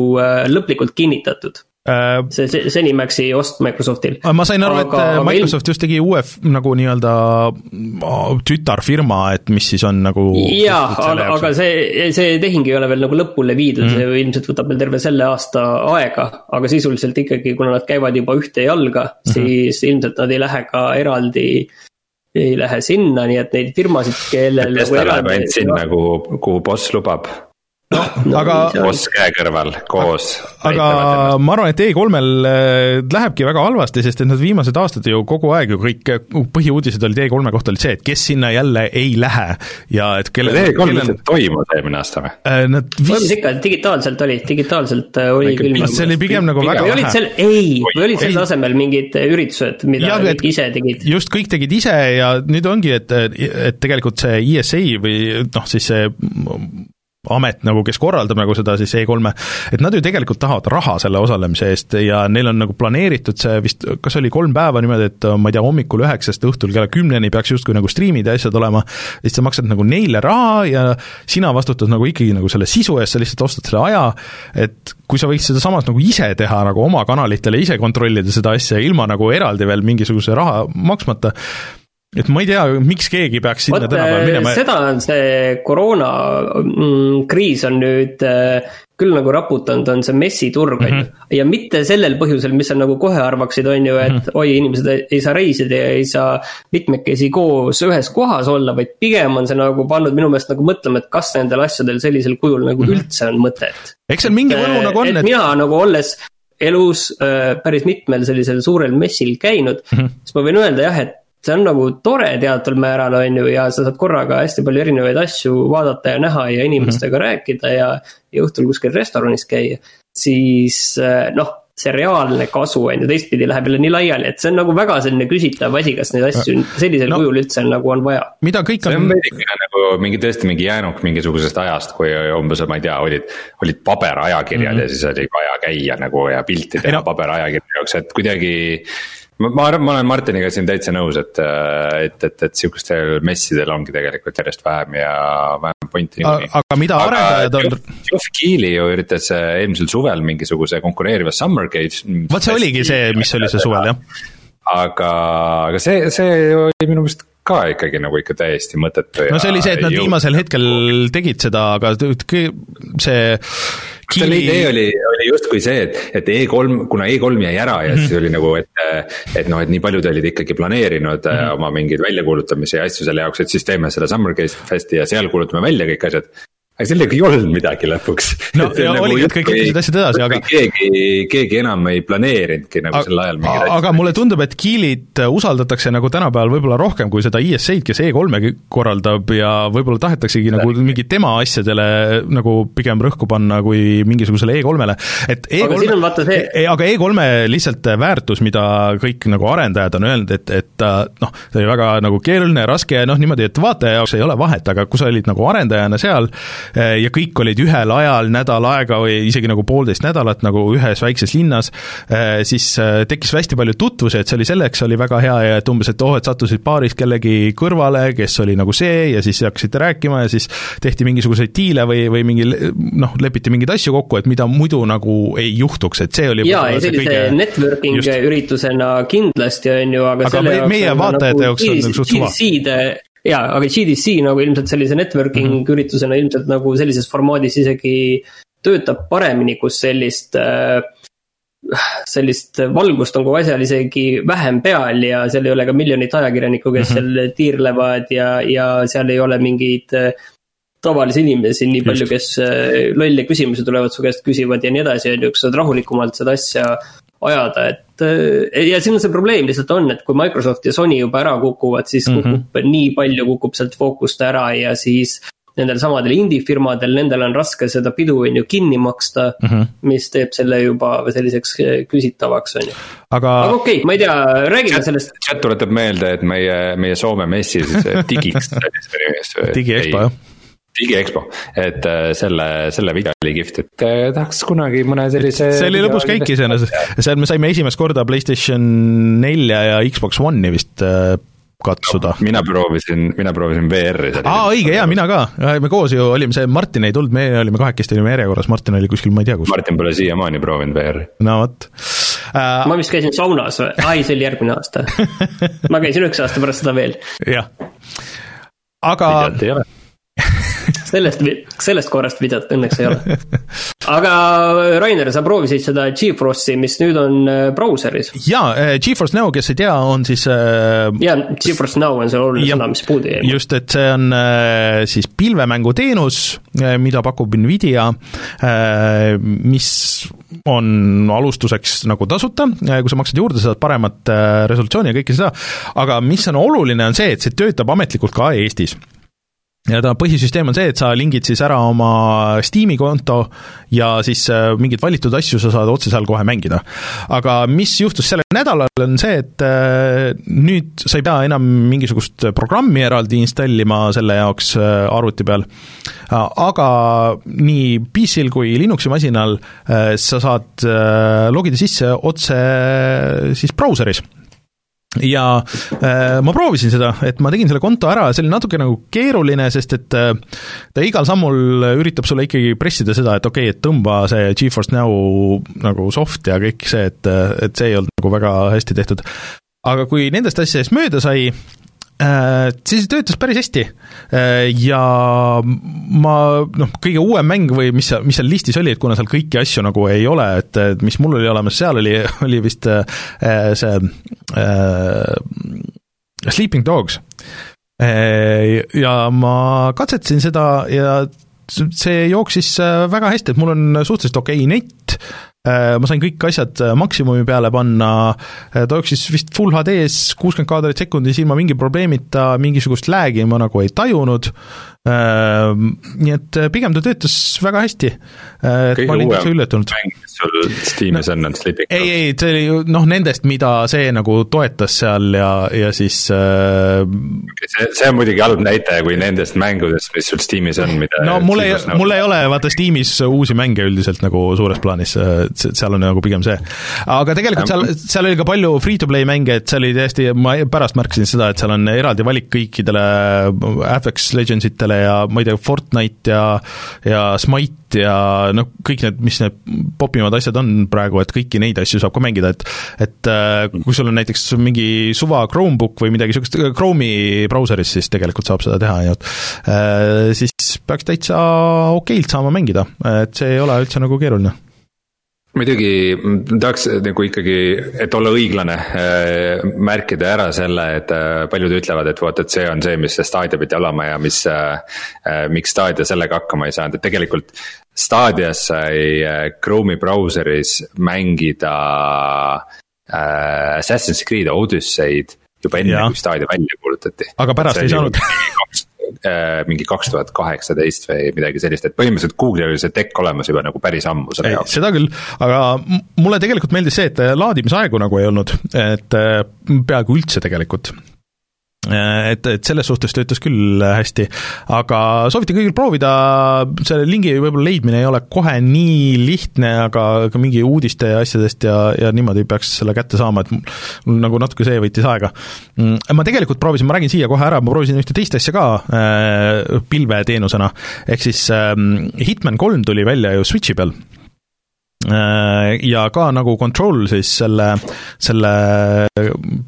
lõplikult kinnitatud see, see, see Zenimaxi ost Microsoftil. ma sain aru, et äh, Microsoft just tegi uue nagu nii-öelda äh, tütarfirma, et mis siis on nagu. jaa, aga, aga see, see tehing ei ole veel nagu lõpule viidud mm, see ilmselt võtab veel terve selle aasta aega. aga sisuliselt ikkagi, kuna nad käivad juba ühte jalga mm, -hmm. siis ilmselt nad ei lähe ka eraldi ei lähe sinna, nii et neid firmasid, kellel. Tesla nagu läheb ainult sinna, kuhu, kuhu boss lubab no,, aga. koos käe kõrval, koos. aga ma arvan, et E3-l äh, lähebki väga halvasti, sest et nad viimased aastad ju kogu aeg ju kõik põhiuudised olid E3-e kohta olid see, et kes sinna jälle ei lähe ja et kelle. E3 kellel... toimus eelmine aasta või? Äh, nad vist. toimus ikka, digitaalselt oli, digitaalselt äh, oli küll. see oli pigem nagu väga vähe. Sel... ei, või olid selle asemel mingid üritused, mida ja, et, ise tegid? just, kõik tegid ise ja nüüd ongi, et, et tegelikult see ESA või noh, siis see amet nagu, kes korraldab nagu seda siis E3-e, et nad ju tegelikult tahavad raha selle osalemise eest ja neil on nagu planeeritud see vist, kas oli kolm päeva niimoodi, et ma ei tea, hommikul üheksast õhtul kella kümneni peaks justkui nagu striimid ja asjad olema, siis sa maksad nagu neile raha ja sina vastutad nagu ikkagi nagu selle sisu eest, sa lihtsalt ostad selle aja, et kui sa võiks seda samas nagu ise teha, nagu oma kanalitele ise kontrollida seda asja, ilma nagu eraldi veel mingisuguse raha maksmata, et ma ei tea, miks keegi peaks sinna tänapäeval minema. seda on see koroonakriis mm, on nüüd äh, küll nagu raputanud, on see messiturg, on ju. Mhm. ja mitte sellel põhjusel, mis sa nagu kohe arvaksid, on ju, et mm -hmm. oi, inimesed ei saa reisida ja ei saa mitmekesi koos ühes kohas olla, vaid pigem on see nagu pannud minu meelest nagu mõtlema, et kas nendel asjadel sellisel kujul nagu mm -hmm. üldse on mõtet. eks seal mingi võlu nagu on, et. mina nagu olles elus äh, päris mitmel sellisel suurel messil käinud mm, -hmm. siis ma võin öelda jah, et see on nagu tore teataval määral, on ju, ja sa saad korraga hästi palju erinevaid asju vaadata ja näha ja inimestega mm -hmm. rääkida ja, ja õhtul kuskil restoranis käia. siis eh, noh, see reaalne kasu on ju teistpidi läheb jälle nii laiali, et see on nagu väga selline küsitav asi, kas neid asju sellisel no, kujul üldse nagu on vaja. mida kõik on. see on veidikene nagu mingi tõesti mingi jäänuk mingisugusest ajast, kui umbes, ma ei tea, olid, olid paberajakirjad mm -hmm. ja siis oli vaja käia nagu ja pilti teha no. paberajakirja jaoks, et kuidagi ma, ma arvan, ma olen Martiniga siin täitsa nõus, et, et, et, et sihukestel messidel ongi tegelikult järjest vähem ja vähem pointi aga mida arendajad on? Geoff Keighley ju üritas äh, eelmisel suvel mingisuguse konkureeriva Summer Games. vot see oligi see, mis oli see suvel jah. aga, aga see, see oli minu meelest ka ikkagi nagu ikka täiesti mõttetu. no see oli see, et nad jõud. viimasel hetkel tegid seda, aga see selle idee oli, oli justkui see, et, et E3, kuna E3 jäi ära ja mm -hmm. siis oli nagu, et, et noh, et nii paljud olid ikkagi planeerinud mm -hmm. oma mingeid väljakuulutamisi ja asju selle jaoks, et siis teeme selle Summer Festi ja seal kuulutame välja kõik asjad aga sellega ei olnud midagi lõpuks. no ja nagu oligi, et kõik lükkasid asjad edasi, aga. keegi, keegi enam ei planeerinudki nagu sel ajal mingeid asju. aga mulle tundub, et Kiilit usaldatakse nagu tänapäeval võib-olla rohkem kui seda IS-eid, kes E3-e korraldab ja võib-olla tahetaksegi nagu mingi tema asjadele nagu pigem rõhku panna kui mingisugusele E3-le, et E3-e. aga siin on vaata see. E, aga E3-e lihtsalt väärtus, mida kõik nagu arendajad on öelnud, et, et noh, see oli väga nagu keeruline ja raske ja noh, niimoodi, et vaataja jaoks ei ole vahet, aga kui sa olid nagu arendajana seal, Äh, ja kõik olid ühel ajal nädal aega või isegi nagu poolteist nädalat nagu ühes väikses linnas, äh, siis äh, tekkis hästi palju tutvusi, et see oli selleks, oli väga hea ja et umbes, et oh, et sattusid paaris kellegi kõrvale, kes oli nagu see ja siis hakkasite rääkima ja siis tehti mingisuguseid diile või, või mingi noh, lepiti mingeid asju kokku, et mida muidu nagu ei juhtuks, et see oli jaa, ja sellise kõige... networking just... üritusena kindlasti, on ju, aga, aga selle jaoks meie vaatajate nagu jaoks on nagu suht suva jaa, aga GDC nagu ilmselt sellise networking mm -hmm. üritusena ilmselt nagu sellises formaadis isegi töötab paremini, kus sellist äh, sellist valgust on kogu asjal isegi vähem peal ja seal ei ole ka miljonit ajakirjanikku, kes mm -hmm. seal tiirlevad ja, ja seal ei ole mingeid äh, tavalisi inimesi nii palju, kes äh, lolle küsimusi tulevad su käest küsivad ja nii edasi, on ju, kus saad rahulikumalt seda asja ajada, et eh, ja siin on see probleem lihtsalt on, et kui Microsoft ja Sony juba ära kukuvad, siis mm -hmm. kukub nii palju, kukub sealt fookust ära ja siis nendel samadel indie-firmadel, nendel on raske seda pidu, on ju, kinni maksta mm. -hmm. mis teeb selle juba selliseks küsitavaks, on ju. aga, aga okei okay,, ma ei tea, räägime sellest. chat tuletab meelde, et meie, meie Soome messi siis digiks digiexpo jah digiexpo, et äh, selle, selle video oli kihvt, et äh, tahaks kunagi mõne sellise. see oli lõbus käik iseenesest, seal me saime esimest korda Playstation nelja ja Xbox One'i vist äh, katsuda no,. mina proovisin, mina proovisin VR-i. aa, õige, jaa, mina ka, me koos ju olime, see Martin ei tulnud, me olime kahekesti olime järjekorras, Martin oli kuskil, ma ei tea kus. Martin pole siiamaani proovinud VR-i. no vot uh.... ma vist käisin saunas ai, see oli järgmine aasta ma käisin üks aasta pärast seda veel. jah, aga sellest, sellest korrast videot õnneks ei ole. aga Rainer, sa proovisid seda GeForce'i, mis nüüd on äh, brauseris. jaa, äh, GeForce Now, kes ei tea, on siis äh, jaa, GeForce Now on see oluline sõna, mis puudu jäi. just, et see on siis pilvemänguteenus, mida pakub Nvidia, mis on alustuseks nagu tasuta, kui sa maksad juurde, saad paremat resolutsiooni ja kõike seda, aga mis on oluline, on see, et see töötab ametlikult ka Eestis ja ta põhisüsteem on see, et sa lingid siis ära oma Steam'i konto ja siis äh, mingeid valitud asju sa saad otse seal kohe mängida. aga mis juhtus sellel nädalal, on see, et äh, nüüd sa ei pea enam mingisugust programmi eraldi installima selle jaoks äh, arvuti peal, aga nii PC-l kui Linuxi masinal sa saad logida sisse otse siis brauseris ja äh, ma proovisin seda, et ma tegin selle konto ära, see oli natuke nagu keeruline, sest et äh, ta igal sammul üritab sulle ikkagi pressida seda, et okei okay,, et tõmba see Geforce Now nagu soft ja kõik see, et, et see ei olnud nagu väga hästi tehtud. aga kui nendest asjadest mööda sai, siis töötas päris hästi äh, ja ma noh, kõige uuem mäng või mis mis seal listis oli, et kuna seal kõiki asju nagu ei ole, et, et mis mul oli olemas, seal oli, oli vist äh, see äh, Sleeping Dogs. Ja ma katsetasin seda ja see jooksis väga hästi, et mul on suhteliselt okei okay net, Äh, ma sain kõik asjad äh, maksimumi peale panna, äh, ta jooksis vist full HD-s kuuskümmend kaadrit sekundis ilma mingi probleemita, mingisugust lag'i ma nagu ei tajunud, nii et pigem ta töötas väga hästi. kõige uuem mäng, mis sul Steamis on, on Sleeping Dogs? ei, ei, see oli ju noh, nendest, mida see nagu toetas seal ja, ja siis äh... see, see on muidugi halb näitaja, kui nendest mängudest, mis sul Steamis on, mida no mul ei, mul ei ole vaata Steamis uusi mänge üldiselt nagu suures plaanis, seal on nagu pigem see. aga tegelikult seal, seal oli ka palju free-to-play mänge, et seal oli täiesti, ma pärast märkasin seda, et seal on eraldi valik kõikidele Apex Legendsitele ja ma ei tea, Fortnite ja ja Smite ja noh, kõik need, mis need popimad asjad on praegu, et kõiki neid asju saab ka mängida, et et äh, kui sul on näiteks mingi suva Chromebook või midagi niisugust, Chrome'i brauseris, siis tegelikult saab seda teha, nii et äh, siis peaks täitsa okeilt saama mängida, et see ei ole üldse nagu keeruline muidugi tahaks nagu ikkagi, et olla õiglane, äh, märkida ära selle, et äh, paljud ütlevad, et vot, et see on see, mis see Stadia pidi olema ja mis, äh, miks Stadia sellega hakkama ei saanud, et tegelikult. Stadias sai Chrome'i brauseris mängida Assassin's Creed Odyssey'd juba enne, kui Stadia välja kuulutati. aga pärast ei saanud Äh, mingi kaks tuhat kaheksateist või midagi sellist, et põhimõtteliselt Google'il oli see tech olemas juba nagu päris ammu selle jaoks. seda küll, aga mulle tegelikult meeldis see, et laadimisaegu nagu ei olnud, et äh, peaaegu üldse tegelikult Äh, et, et selles suhtes töötas küll hästi, aga soovitan kõigil proovida, selle lingi võib-olla leidmine ei ole kohe nii lihtne, aga ka mingi uudiste ja asjadest ja, ja niimoodi peaks selle kätte saama, et mul nagu natuke see võttis aega. Mm, ma tegelikult proovisin, ma räägin siia kohe ära, ma proovisin ühte teist asja ka äh, pilveteenusena, ehk siis äh, Hitman kolm tuli välja ju Switchi peal. Äh, ja ka nagu Control siis selle, selle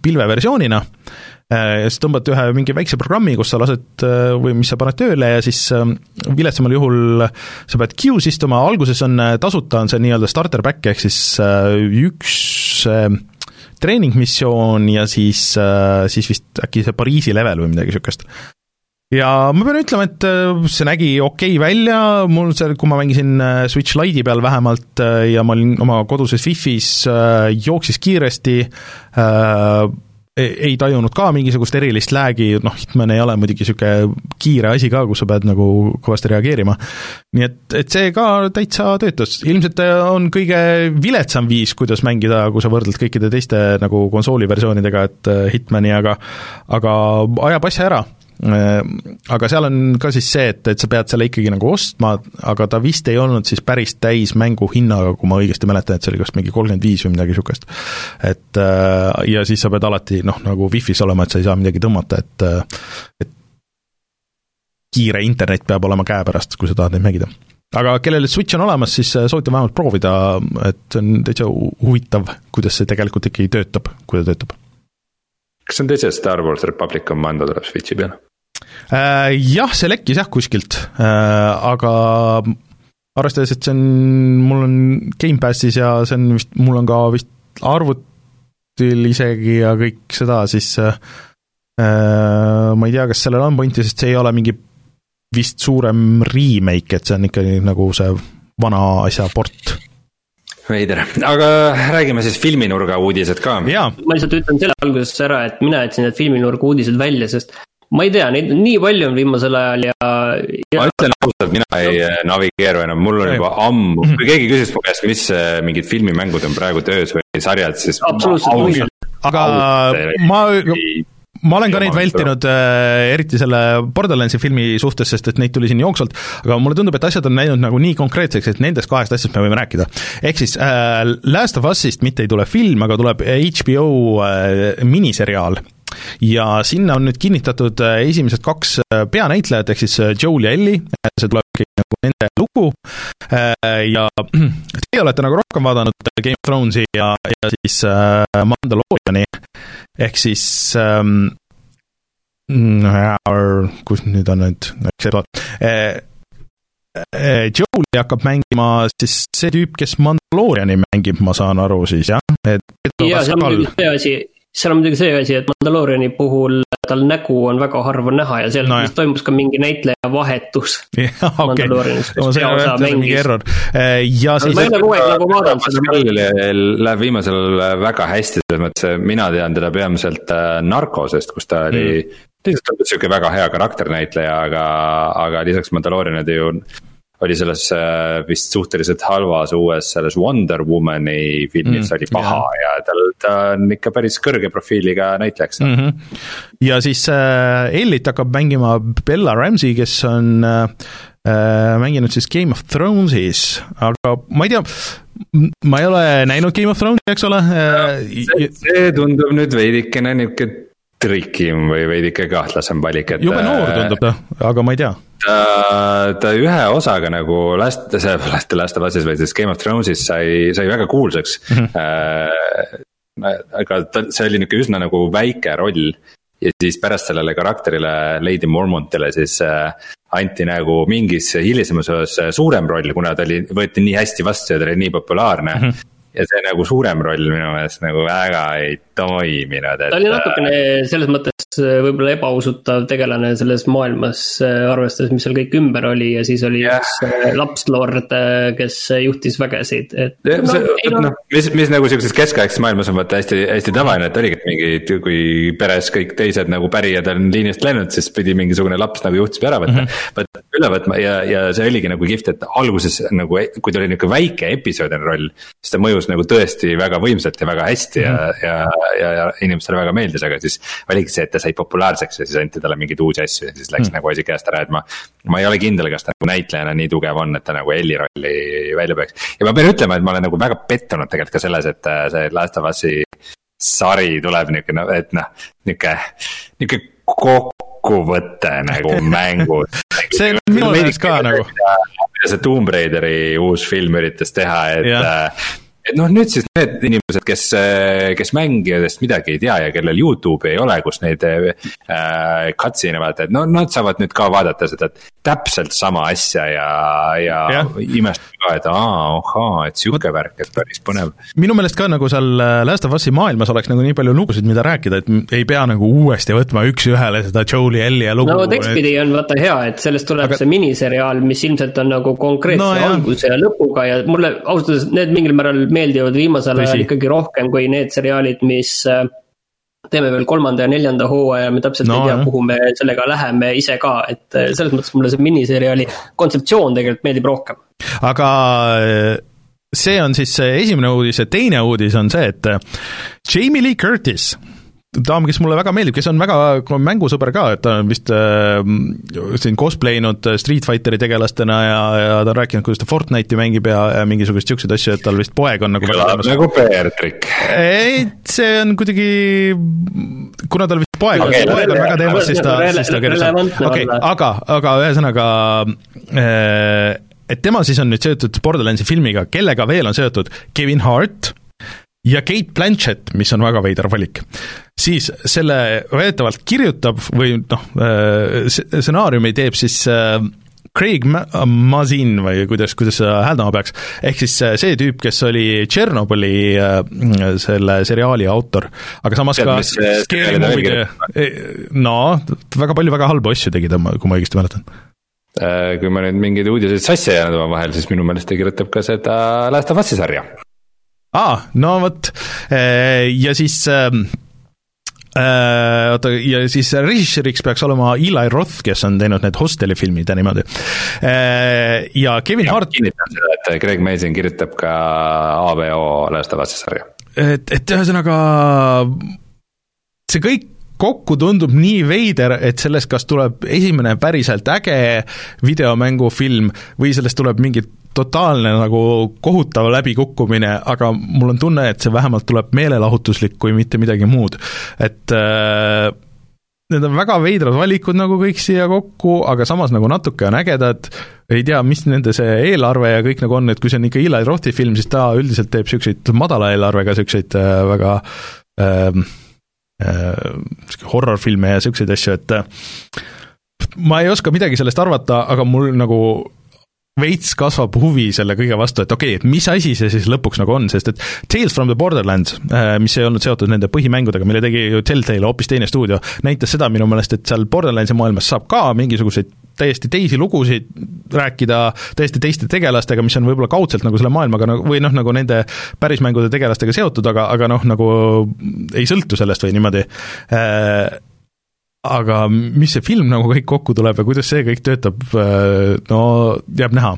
pilveversioonina. Äh, ja siis tõmbad ühe mingi väikse programmi, kus sa lased äh, või mis sa paned tööle ja siis ähm, viletsamal juhul sa pead queue's istuma, alguses on äh, tasuta, on see nii-öelda starter back ehk siis üks treeningmissioon ja siis, siis vist äkki see Pariisi level või midagi niisugust ja ma pean ütlema, et see nägi okei okay välja, mul see, kui ma mängisin Switch Lite'i peal vähemalt ja ma olin oma koduses Wi-Fi's, jooksis kiiresti, ei tajunud ka mingisugust erilist lag'i, noh, Hitman ei ole muidugi niisugune kiire asi ka, kus sa pead nagu kõvasti reageerima. nii et, et see ka täitsa töötas, ilmselt on kõige viletsam viis, kuidas mängida, kui sa võrdled kõikide teiste nagu konsooli versioonidega, et Hitmani, aga aga ajab asja ära aga seal on ka siis see, et, et sa pead selle ikkagi nagu ostma, aga ta vist ei olnud siis päris täis mänguhinnaga, kui ma õigesti mäletan, et see oli kas mingi kolmkümmend viis või midagi niisugust. et äh, ja siis sa pead alati noh, nagu wifi's olema, et sa ei saa midagi tõmmata, et äh, et kiire internet peab olema käepärast, kui sa tahad neid mängida aga kellel Switch on olemas, siis soovitan vähemalt proovida, et see on täitsa huvitav, kuidas see tegelikult ikkagi töötab, kui ta töötab. kas see on et Star Wars Republic Commando tuleb Switchi peale? Äh, jah, see lekkis jah kuskilt, äh, aga arvestades, et see on, mul on Gamepassis ja see on vist, mul on ka vist arvutil isegi ja kõik seda, siis äh, ma ei tea, kas sellel on pointi, sest see ei ole mingi vist suurem remake, et see on ikkagi nagu see vana asja port. Veider, aga räägime siis filminurga uudised ka. ma lihtsalt ütlen selle alguses ära, et mina jätsin need filminurga uudised välja, sest ma ei tea, neid on nii palju on viimasel ajal ja, ja.... ma ütlen ausalt, mina ei äh, navigeeru enam, mul on juba ammu, kui keegi küsis mu käest, mis äh, mingid filmimängud on praegu töös või sarjad, siis. absoluutselt, aga ma ma olen ka neid vältinud äh,, eriti selle Borderlandsi filmi suhtes, sest et neid tuli siin jooksvalt, aga mulle tundub, et asjad on läinud nagu nii konkreetseks, et nendest kahest asjast me võime rääkida. ehk siis äh, Last of Us'ist mitte ei tule film, aga tuleb HBO äh, miniseriaal ja sinna on nüüd kinnitatud äh, esimesed kaks äh, peanäitlejat, ehk siis äh, Joel ja Ellie, see tuleb nagu nende lugu. Ja teie olete nagu rohkem vaadanud Game of Thronesi ja, ja siis Mandaloriani, ehk siis ähm, kus nüüd on nüüd, eks see Joel'i hakkab mängima siis see tüüp, kes Mandaloriani mängib, ma saan aru siis jah, et jaa, see on muidugi see asi, seal on muidugi see asi, et Mandalooriani puhul tal nägu on väga harva näha ja seal no, vist toimus ka mingi näitleja vahetus. no mingi error äh, ja siis. ma ei ole kogu aeg nagu vaadanud seda. Läheb viimasel ajal väga hästi, selles mõttes, mina tean teda peamiselt äh, Narcosest, kus ta oli mm lihtsalt tundub sihuke väga hea karakternäitleja, aga, aga lisaks Mandaloorianile ju oli selles äh, vist suhteliselt halvas uues selles Wonder Womani filmis mm, oli paha yeah. ja tal, ta on ikka päris kõrge profiiliga näitlejaks mm. -hmm. ja siis äh, Ellit hakkab mängima Bella Ramsey, kes on äh, äh, mänginud siis Game of Thronesis, aga ma ei tea, ma ei ole näinud Game of Thronesi, eks ole äh,. see tundub nüüd veidikene niisugune trikim või veidike kahtlasem valik, et. jube noor tundub ta, aga ma ei tea ta, ta ühe osaga nagu Last, see Last, Last of Us'is või siis Game of Thrones'is sai, sai väga kuulsaks mm. -hmm. Äh, aga ta, see oli nihuke üsna nagu väike roll. ja siis pärast sellele karakterile, Lady Mormontile siis äh, anti nagu mingis hilisemas osas suurem roll, kuna ta oli, võeti nii hästi vastu ja ta oli nii populaarne mm. -hmm ja see nagu suurem roll minu meelest nagu väga ei toiminud, et. ta oli natukene selles mõttes võib-olla ebausutav tegelane selles maailmas, äh, arvestades, mis seal kõik ümber oli ja siis oli yeah. üks äh, lapslord, kes juhtis vägesid, et. No, no, no, mis, mis nagu sihukeses keskaegses maailmas on vaata hästi, hästi tavaline, et oligi, et mingi, kui peres kõik teised nagu pärijad on liinist läinud, siis pidi mingisugune laps nagu juhtimise ära võtma mm. -hmm. üle võtma ja, ja see oligi nagu kihvt, et alguses nagu, kui ta oli nihuke väike episoodine roll. siis ta mõjus nagu tõesti väga võimsalt ja väga hästi mm -hmm. ja, ja, ja, ja inimestele väga meeldis, aga siis oligi see, et ta sai populaarseks ja siis anti talle mingeid uusi asju ja siis läks mm. nagu asi käest ära, et ma. ma ei ole kindel, kas ta nagu näitlejana nii tugev on, et ta nagu Elli rolli välja peaks. ja ma pean ütlema, et ma olen nagu väga pettunud tegelikult ka selles, et äh, see Last of Us'i sari tuleb nihuke, et noh, nihuke, nihuke kokkuvõte nagu mängust see on minu meelest ka nagu. mida see Tomb Raideri uus film üritas teha, et yeah et noh, nüüd siis need inimesed, kes, kes mängijatest midagi ei tea ja kellel Youtube'i ei ole, kus neid äh, cutscene'e vaata, et no nad saavad nüüd ka vaadata seda täpselt sama asja ja, ja, ja. imestada ka, et aa, ohaa, et sihuke värk, et päris põnev. minu meelest ka nagu seal äh, Last of Us'i maailmas oleks nagu nii palju lugusid, mida rääkida, et ei pea nagu uuesti võtma üks-ühele seda Joel'i, Ellie ja lugu. no tekstpidi on vaata hea, et sellest tuleb Aga... see miniseriaal, mis ilmselt on nagu konkreetse no, alguse ja lõpuga ja mulle ausalt öeldes need mingil määral meeldivad viimasel ajal ikkagi rohkem kui need seriaalid, mis äh, teeme veel kolmanda ja neljanda hooaja, me täpselt no, ei tea, kuhu me sellega läheme ise ka, et äh, selles mõttes mulle see miniseriaali kontseptsioon tegelikult meeldib rohkem. aga äh, see on siis esimene uudis ja teine uudis on see, et Jamie Lee Curtis daam, kes mulle väga meeldib, kes on väga mängusõber ka, et ta on vist äh, siin cosplay inud Street Fighteri tegelastena ja, ja ta on rääkinud, kuidas ta Fortnite'i mängib ja, ja mingisuguseid niisuguseid asju, et tal vist poeg on nagu kõlab nagu PR-trikk. ei, see on kuidagi, kuna tal vist poeg okay, on, poeg on väga teemas, siis ta, siis ta kirjutab, okei okay,, aga, aga ühesõnaga äh, et tema siis on nüüd seotud Borderlandsi filmiga, kellega veel on seotud Kevin Hart ja Kate Blanchett, mis on väga veider valik, siis selle väidetavalt kirjutab või noh, äh, stsenaariumi teeb siis äh, Craig Mazin või kuidas, kuidas seda hääldama peaks, ehk siis äh, see tüüp, kes oli Tšernobõli selle seriaali autor, aga samas Tead, ka Scary Movie, no väga palju väga halbu asju tegi ta, kui ma õigesti mäletan. Kui ma nüüd mingeid uudiseid sassi ajan omavahel, siis minu meelest ta kirjutab ka seda Last of Us'i sarja aa ah,, no vot, äh, ja siis ähm, äh, oota, ja siis režissööriks peaks olema Eli Roth, kes on teinud need Hosteli filmid ja niimoodi. Äh, ja Kevin ja, Hart. kinnitan seda, et Greg Mason kirjutab ka ABO Last of Us'i sarja. et, et ühesõnaga see kõik kokku tundub nii veider, et sellest kas tuleb esimene päriselt äge videomängufilm või sellest tuleb mingi totaalne nagu kohutav läbikukkumine, aga mul on tunne, et see vähemalt tuleb meelelahutuslik, kui mitte midagi muud. et äh, need on väga veidrad valikud nagu kõik siia kokku, aga samas nagu natuke on ägedad, ei tea, mis nende see eelarve ja kõik nagu on, et kui see on ikka Eli Rothi film, siis ta üldiselt teeb niisuguseid madala eelarvega niisuguseid äh, väga ähm, äh, horror-filme ja niisuguseid asju, et äh, ma ei oska midagi sellest arvata, aga mul nagu veits kasvab huvi selle kõige vastu, et okei okay,, et mis asi see siis lõpuks nagu on, sest et Tales from the Borderlands, äh, mis ei olnud seotud nende põhimängudega, mille tegi ju Telltale, hoopis teine stuudio, näitas seda minu meelest, et seal Borderlandsi maailmas saab ka mingisuguseid täiesti teisi lugusid rääkida täiesti teiste tegelastega, mis on võib-olla kaudselt nagu selle maailmaga nagu või noh, nagu nende pärismängude tegelastega seotud, aga, aga noh, nagu ei sõltu sellest või niimoodi. Äh, aga mis see film nagu kõik kokku tuleb ja kuidas see kõik töötab, äh, no jääb näha.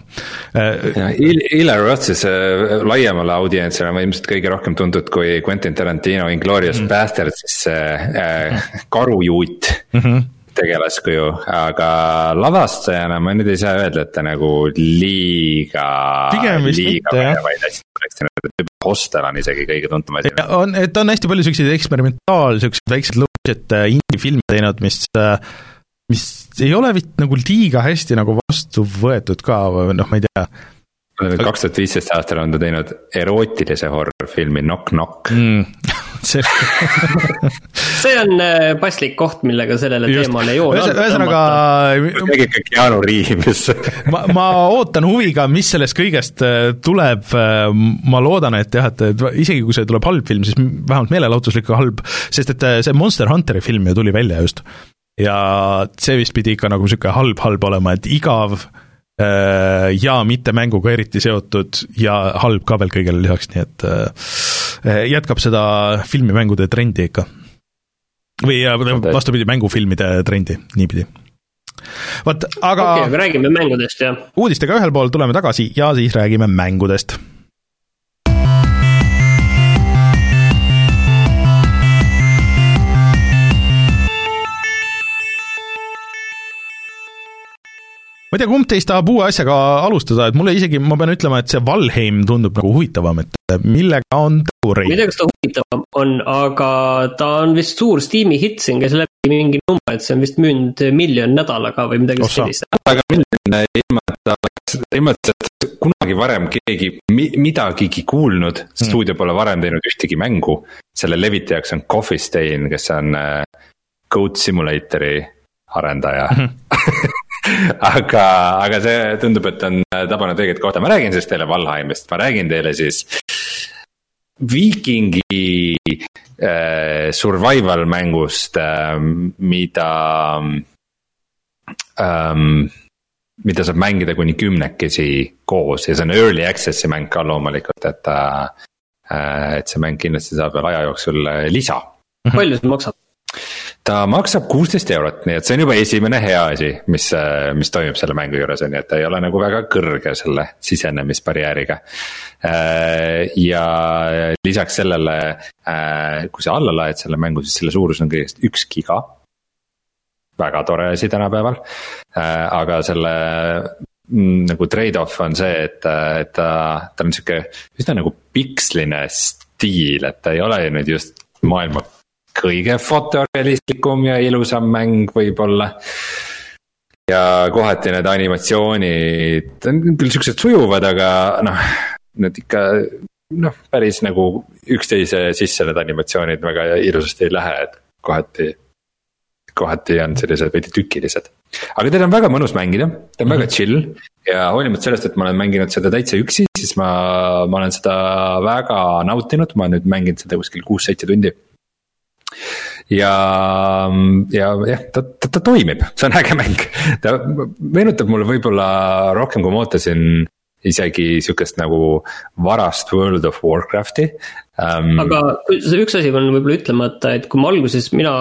Eli Roth siis äh, laiemale audientsile on ilmselt kõige rohkem tuntud kui Quentin Tarantino Inglorious mm -hmm. Bastard, siis see äh, karujuut mm. -hmm tegelaskuju, aga lavastajana ma nüüd ei saa öelda, et ta nagu liiga. pigem vist mitte jah. Hostel on isegi kõige tuntum asi. on, et on hästi palju siukseid eksperimentaal, siukseid väikseid budget äh, indie-filme teinud, mis, äh, mis ei ole vist nagu liiga hästi nagu vastu võetud ka või noh, ma ei tea kaks tuhat viisteist aastal on ta teinud erootilise horror-filmi Knock Knock mm. See see on äh, paslik koht, millega sellele Just. teemale joone alla ühesõnaga. räägib ka Keanu Reaves ma, ma ootan huviga, mis sellest kõigest tuleb, ma loodan, et jah, et isegi kui see tuleb halb film, siis vähemalt meelelahutuslik ja halb, sest et see Monster Hunteri film ju tuli välja just. ja see vist pidi ikka nagu niisugune halb-halb olema, et igav äh, ja mitte mänguga eriti seotud ja halb ka veel kõigele lisaks, nii et äh, jätkab seda filmimängude trendi ikka. või vastupidi, mängufilmide trendi, niipidi vot, aga okei okay,, räägime mängudest, jah. uudistega ühel pool tuleme tagasi ja siis räägime mängudest ma ei tea, kumb teist tahab uue asjaga alustada, et mulle isegi, ma pean ütlema, et see Valheim tundub nagu huvitavam, et millega on tegu Rein? ma ei tea, kas ta huvitavam on, aga ta on vist suur Steam'i hitt, siin käis läbi mingi number, et see on vist müünud miljon nädalaga või midagi sellist. aga miljon ilma, et ta oleks, ilma, et sellest kunagi varem keegi mi, midagigi kuulnud hmm., stuudio pole varem teinud ühtegi mängu. selle levitajaks on Coffee Stain, kes on äh, Goat Simulatori arendaja mm. -hmm aga, aga see tundub, et on tabanud õiget kohta, ma räägin siis teile Valheimist, ma räägin teile siis. Viikingi äh, survival mängust äh,, mida ähm,. mida saab mängida kuni kümnekesi koos ja see on early access'i mäng ka loomulikult, et äh,. et see mäng kindlasti saab veel aja jooksul lisa Mhm. palju see maksab? Ta maksab kuusteist eurot, nii et see on juba esimene hea asi, mis, mis toimub selle mängu juures, on ju, et ta ei ole nagu väga kõrge selle sisenemisbarjääriga. Äh, ja lisaks sellele, äh, kui sa alla laed selle mängu, siis selle suurus on kõigest üks giga. väga tore asi tänapäeval, äh, aga selle mm, nagu trade-off on see, et, et ta, ta on sihuke üsna nagu piksline stiil, et ta ei ole ju nüüd just maailma kõige fotorealistlikum ja ilusam mäng võib-olla. ja kohati need animatsioonid on küll siuksed sujuvad, aga noh, need ikka noh, päris nagu üksteise sisse need animatsioonid väga ilusasti ei lähe, et kohati. kohati on sellised veidi tükilised, aga teda on väga mõnus mängida, ta on mm -hmm. väga mhm. chill. ja hoolimata sellest, et ma olen mänginud seda täitsa üksi, siis ma, ma olen seda väga nautinud, ma olen nüüd mänginud seda kuskil kuus-seitse tundi ja, ja jah, ta, ta, ta toimib, see on äge mäng. ta meenutab mulle võib-olla rohkem, kui ma ootasin isegi sihukest nagu varast World of Warcrafti um.... aga üks asi on võib-olla ütlemata, et kui ma alguses, mina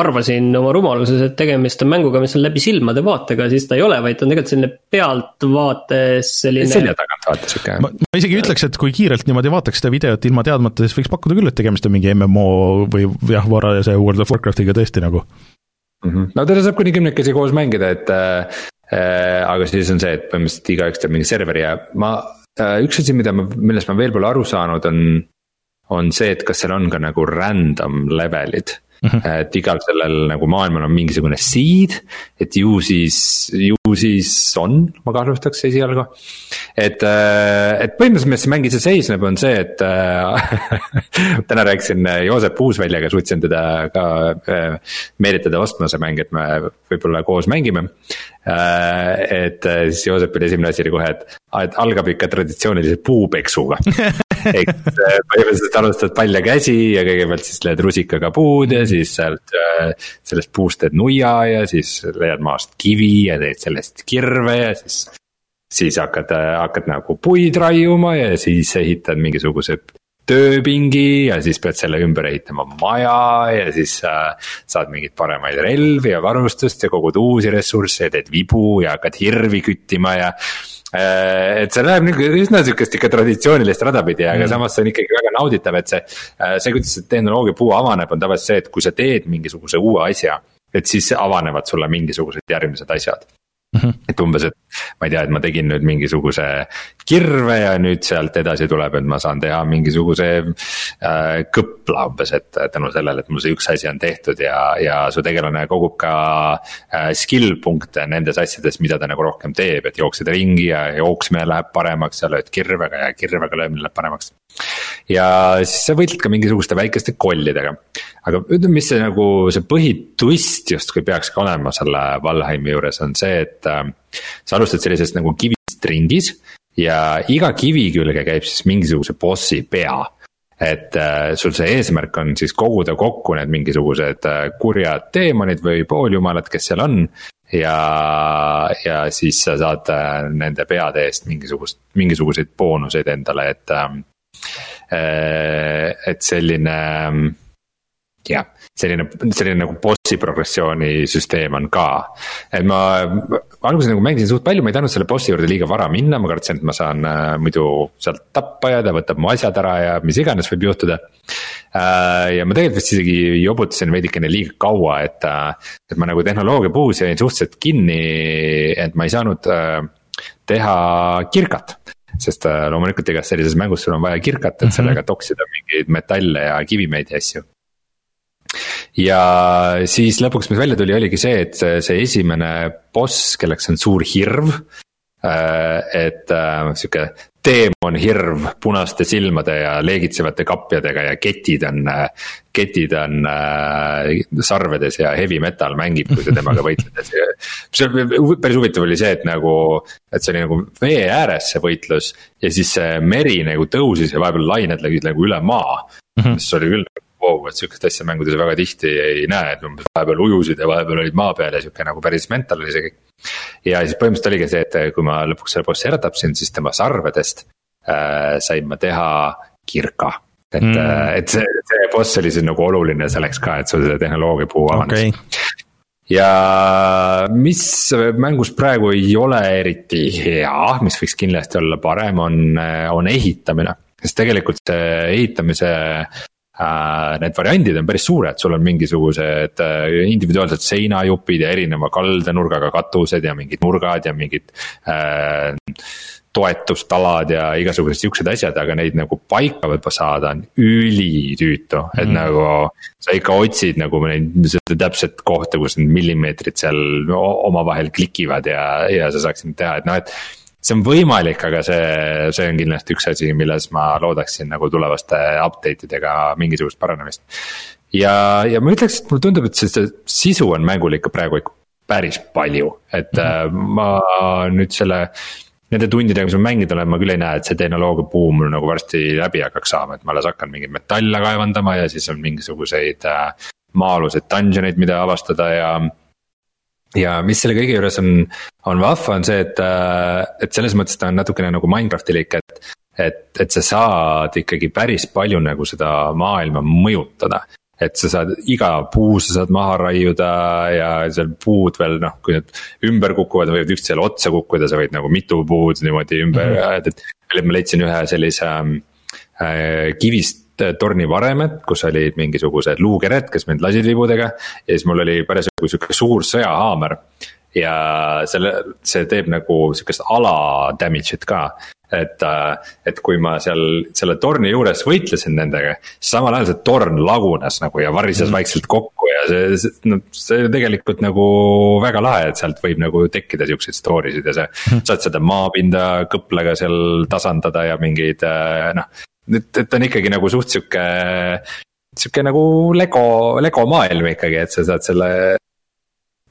arvasin oma rumaluses, et tegemist on mänguga, mis on läbi silmade vaatega, siis ta ei ole, vaid ta on tegelikult selline pealtvaates selline. selja tagant vaata sihuke. ma, isegi ütleks, et kui kiirelt niimoodi vaataks seda videot ilma teadmata, siis võiks pakkuda küll, et tegemist on mingi MMO või jah, varajase World of Warcraftiga tõesti nagu mm. -hmm. no teda saab kuni kümnekesi koos mängida, et äh, äh, aga siis on see, et põhimõtteliselt igaüks teeb mingi serveri ja ma äh,, üks asi, mida ma, millest ma veel pole aru saanud, on on see, et kas seal on ka nagu random levelid Mm -hmm. et igal sellel nagu maailmal on mingisugune seed, et ju siis, ju siis on, ma kahtlustaks esialgu. et, äh, et põhimõtteliselt, milles see mäng ise seisneb, on see, et äh, täna rääkisin Joosep Uusväljaga, suutsin teda ka meelitada ostma see mäng, et me võib-olla koos mängime. Et siis Joosepil esimene asi oli kohe, et, et algab ikka traditsioonilise puupeksuga eks äh, põhimõtteliselt alustad palja käsi ja kõigepealt siis lööd rusikaga puud ja siis sealt, äh, sellest puust teed nuia ja siis leiad maast kivi ja teed sellest kirve ja siis. siis hakkad, äh, hakkad nagu puid raiuma ja siis ehitad mingisuguse tööpingi ja siis pead selle ümber ehitama maja ja siis äh, saad mingeid paremaid relvi ja varustust ja kogud uusi ressursse ja teed vibu ja hakkad hirvi küttima ja Äh, et see läheb nagu üsna sihukest ikka traditsioonilist rada pidi, aga mm. samas see on ikkagi väga nauditav, et see. Äh, see, kuidas see tehnoloogia puu avaneb, on tavaliselt see, et kui sa teed mingisuguse uue asja. et siis avanevad sulle mingisugused järgmised asjad mm. -hmm. et umbes, et ma ei tea, et ma tegin nüüd mingisuguse kirve ja nüüd sealt edasi tuleb, et ma saan teha mingisuguse äh, kõpla umbes, et tänu sellele, et mul see üks asi on tehtud ja, ja su tegelane kogub ka äh, skill punkte nendes asjades, mida ta nagu rohkem teeb, et jooksed ringi ja jooksmine läheb paremaks ja lööd kirvega ja kirvega löömine läheb paremaks. ja siis sa võitled ka mingisuguste väikeste kollidega. Aga ütleme, mis see nagu see põhitwist justkui peakski olema selle Valheimi juures on see, et äh, sa alustad sellisest nagu kivist ringis ja iga kivi külge käib siis mingisuguse bossi pea. et äh, sul see eesmärk on siis koguda kokku need mingisugused äh, kurjad teemonid või pooljumalad, kes seal on. ja, ja siis sa saad äh, nende peade eest mingisugust, mingisuguseid boonuseid endale, et äh,. et selline jah, selline, selline nagu bossi progressiooni süsteem on ka. et ma alguses nagu mängisin suht palju, ma ei tahtnud selle bossi juurde liiga vara minna, ma kartsin, et ma saan äh, muidu sealt tappa ja ta võtab mu asjad ära ja mis iganes võib juhtuda äh,. ja ma tegelikult vist isegi jobutasin veidikene liiga kaua, et äh,, et ma nagu tehnoloogia puhus jäin suhteliselt kinni, et ma ei saanud äh, teha kirkat sest äh, loomulikult igas sellises mängus sul on vaja kirkat, et mhm. sellega toksida mingeid metalle ja kivimeid ja asju ja siis lõpuks, mis välja tuli, oligi see, et see, see esimene boss, kelleks on suur hirv. Äh, et äh, sihuke teemonhirv punaste silmade ja leegitsevate kapjadega ja ketid on, ketid on äh, sarvedes ja heavy metal mängib, kui sa temaga võitled. on päris huvitav oli see, et nagu, et see oli nagu vee ääres see võitlus ja siis see meri nagu tõusis ja vahepeal lained läksid nagu üle maa mm. -hmm. mis oli küll vau, et sihukest asja mängudes väga tihti ei näe, et umbes vahepeal ujusid ja vahepeal olid maa peal ja sihuke nagu päris mental oli see kõik. ja siis põhimõtteliselt oligi see, et kui ma lõpuks selle bossi ära tapsin, siis tema sarvedest äh, sain ma teha kirka et mm., et see, see boss oli siis nagu oluline selleks ka, et sul see tehnoloogia puu avanes okay ja mis mängus praegu ei ole eriti hea, mis võiks kindlasti olla parem, on, on ehitamine. sest tegelikult see ehitamise äh, need variandid on päris suured, sul on mingisugused äh, individuaalsed seinajupid ja erineva kaldenurgaga katused ja mingid nurgad ja mingid äh, toetustalad ja igasugused siuksed asjad, aga neid nagu paika võib-olla saada on ülitüütu, et mm. nagu. sa ikka otsid nagu neid, seda täpset kohta, kus need millimeetrid seal omavahel klikivad ja, ja sa saaksid teha, et noh, et see on võimalik, aga see, see on kindlasti üks asi, milles ma loodaksin nagu tulevaste update idega mingisugust paranemist. ja, ja ma ütleks, et mulle tundub, et see sisu on mängul ikka praegu ikka päris palju, et mm -hmm. ma nüüd selle nende tundidega, mis ma mänginud olen, ma küll ei näe, et see tehnoloogia buum mul nagu varsti läbi hakkaks saama, et ma alles hakkan mingeid metalle kaevandama ja siis on mingisuguseid äh, maa-aluseid dungeon eid, mida avastada ja. Ja mis selle kõige juures on, on vahva, on see, et, äh, et selles mõttes ta on natukene nagu Minecraftilik, et. et, et sa saad ikkagi päris palju nagu seda maailma mõjutada et sa saad iga puu sa saad maha raiuda ja seal puud veel noh, kui need ümber kukuvad, võivad üksteisele otsa kukkuda, sa võid nagu mitu puud niimoodi ümber mm, -hmm. et, et. ma leidsin ühe sellise äh, kivist tornivaremed, kus olid mingisugused luukered, kes mind lasid vibudega. ja siis mul oli parasjagu sihuke suur sõjahaamer ja selle, see teeb nagu sihukest ala damage'it ka et, äh, et kui ma seal selle torni juures võitlesin nendega, siis samal ajal see torn lagunes nagu ja varises mm. vaikselt kokku ja see, see, no see tegelikult nagu väga lahe, et sealt võib nagu tekkida siukseid story sid ja see mm.. saad seda maapinda kõplega seal tasandada ja mingeid äh, noh, et, et on ikkagi nagu suht sihuke sihuke nagu Lego, Lego maailm ikkagi, et sa saad selle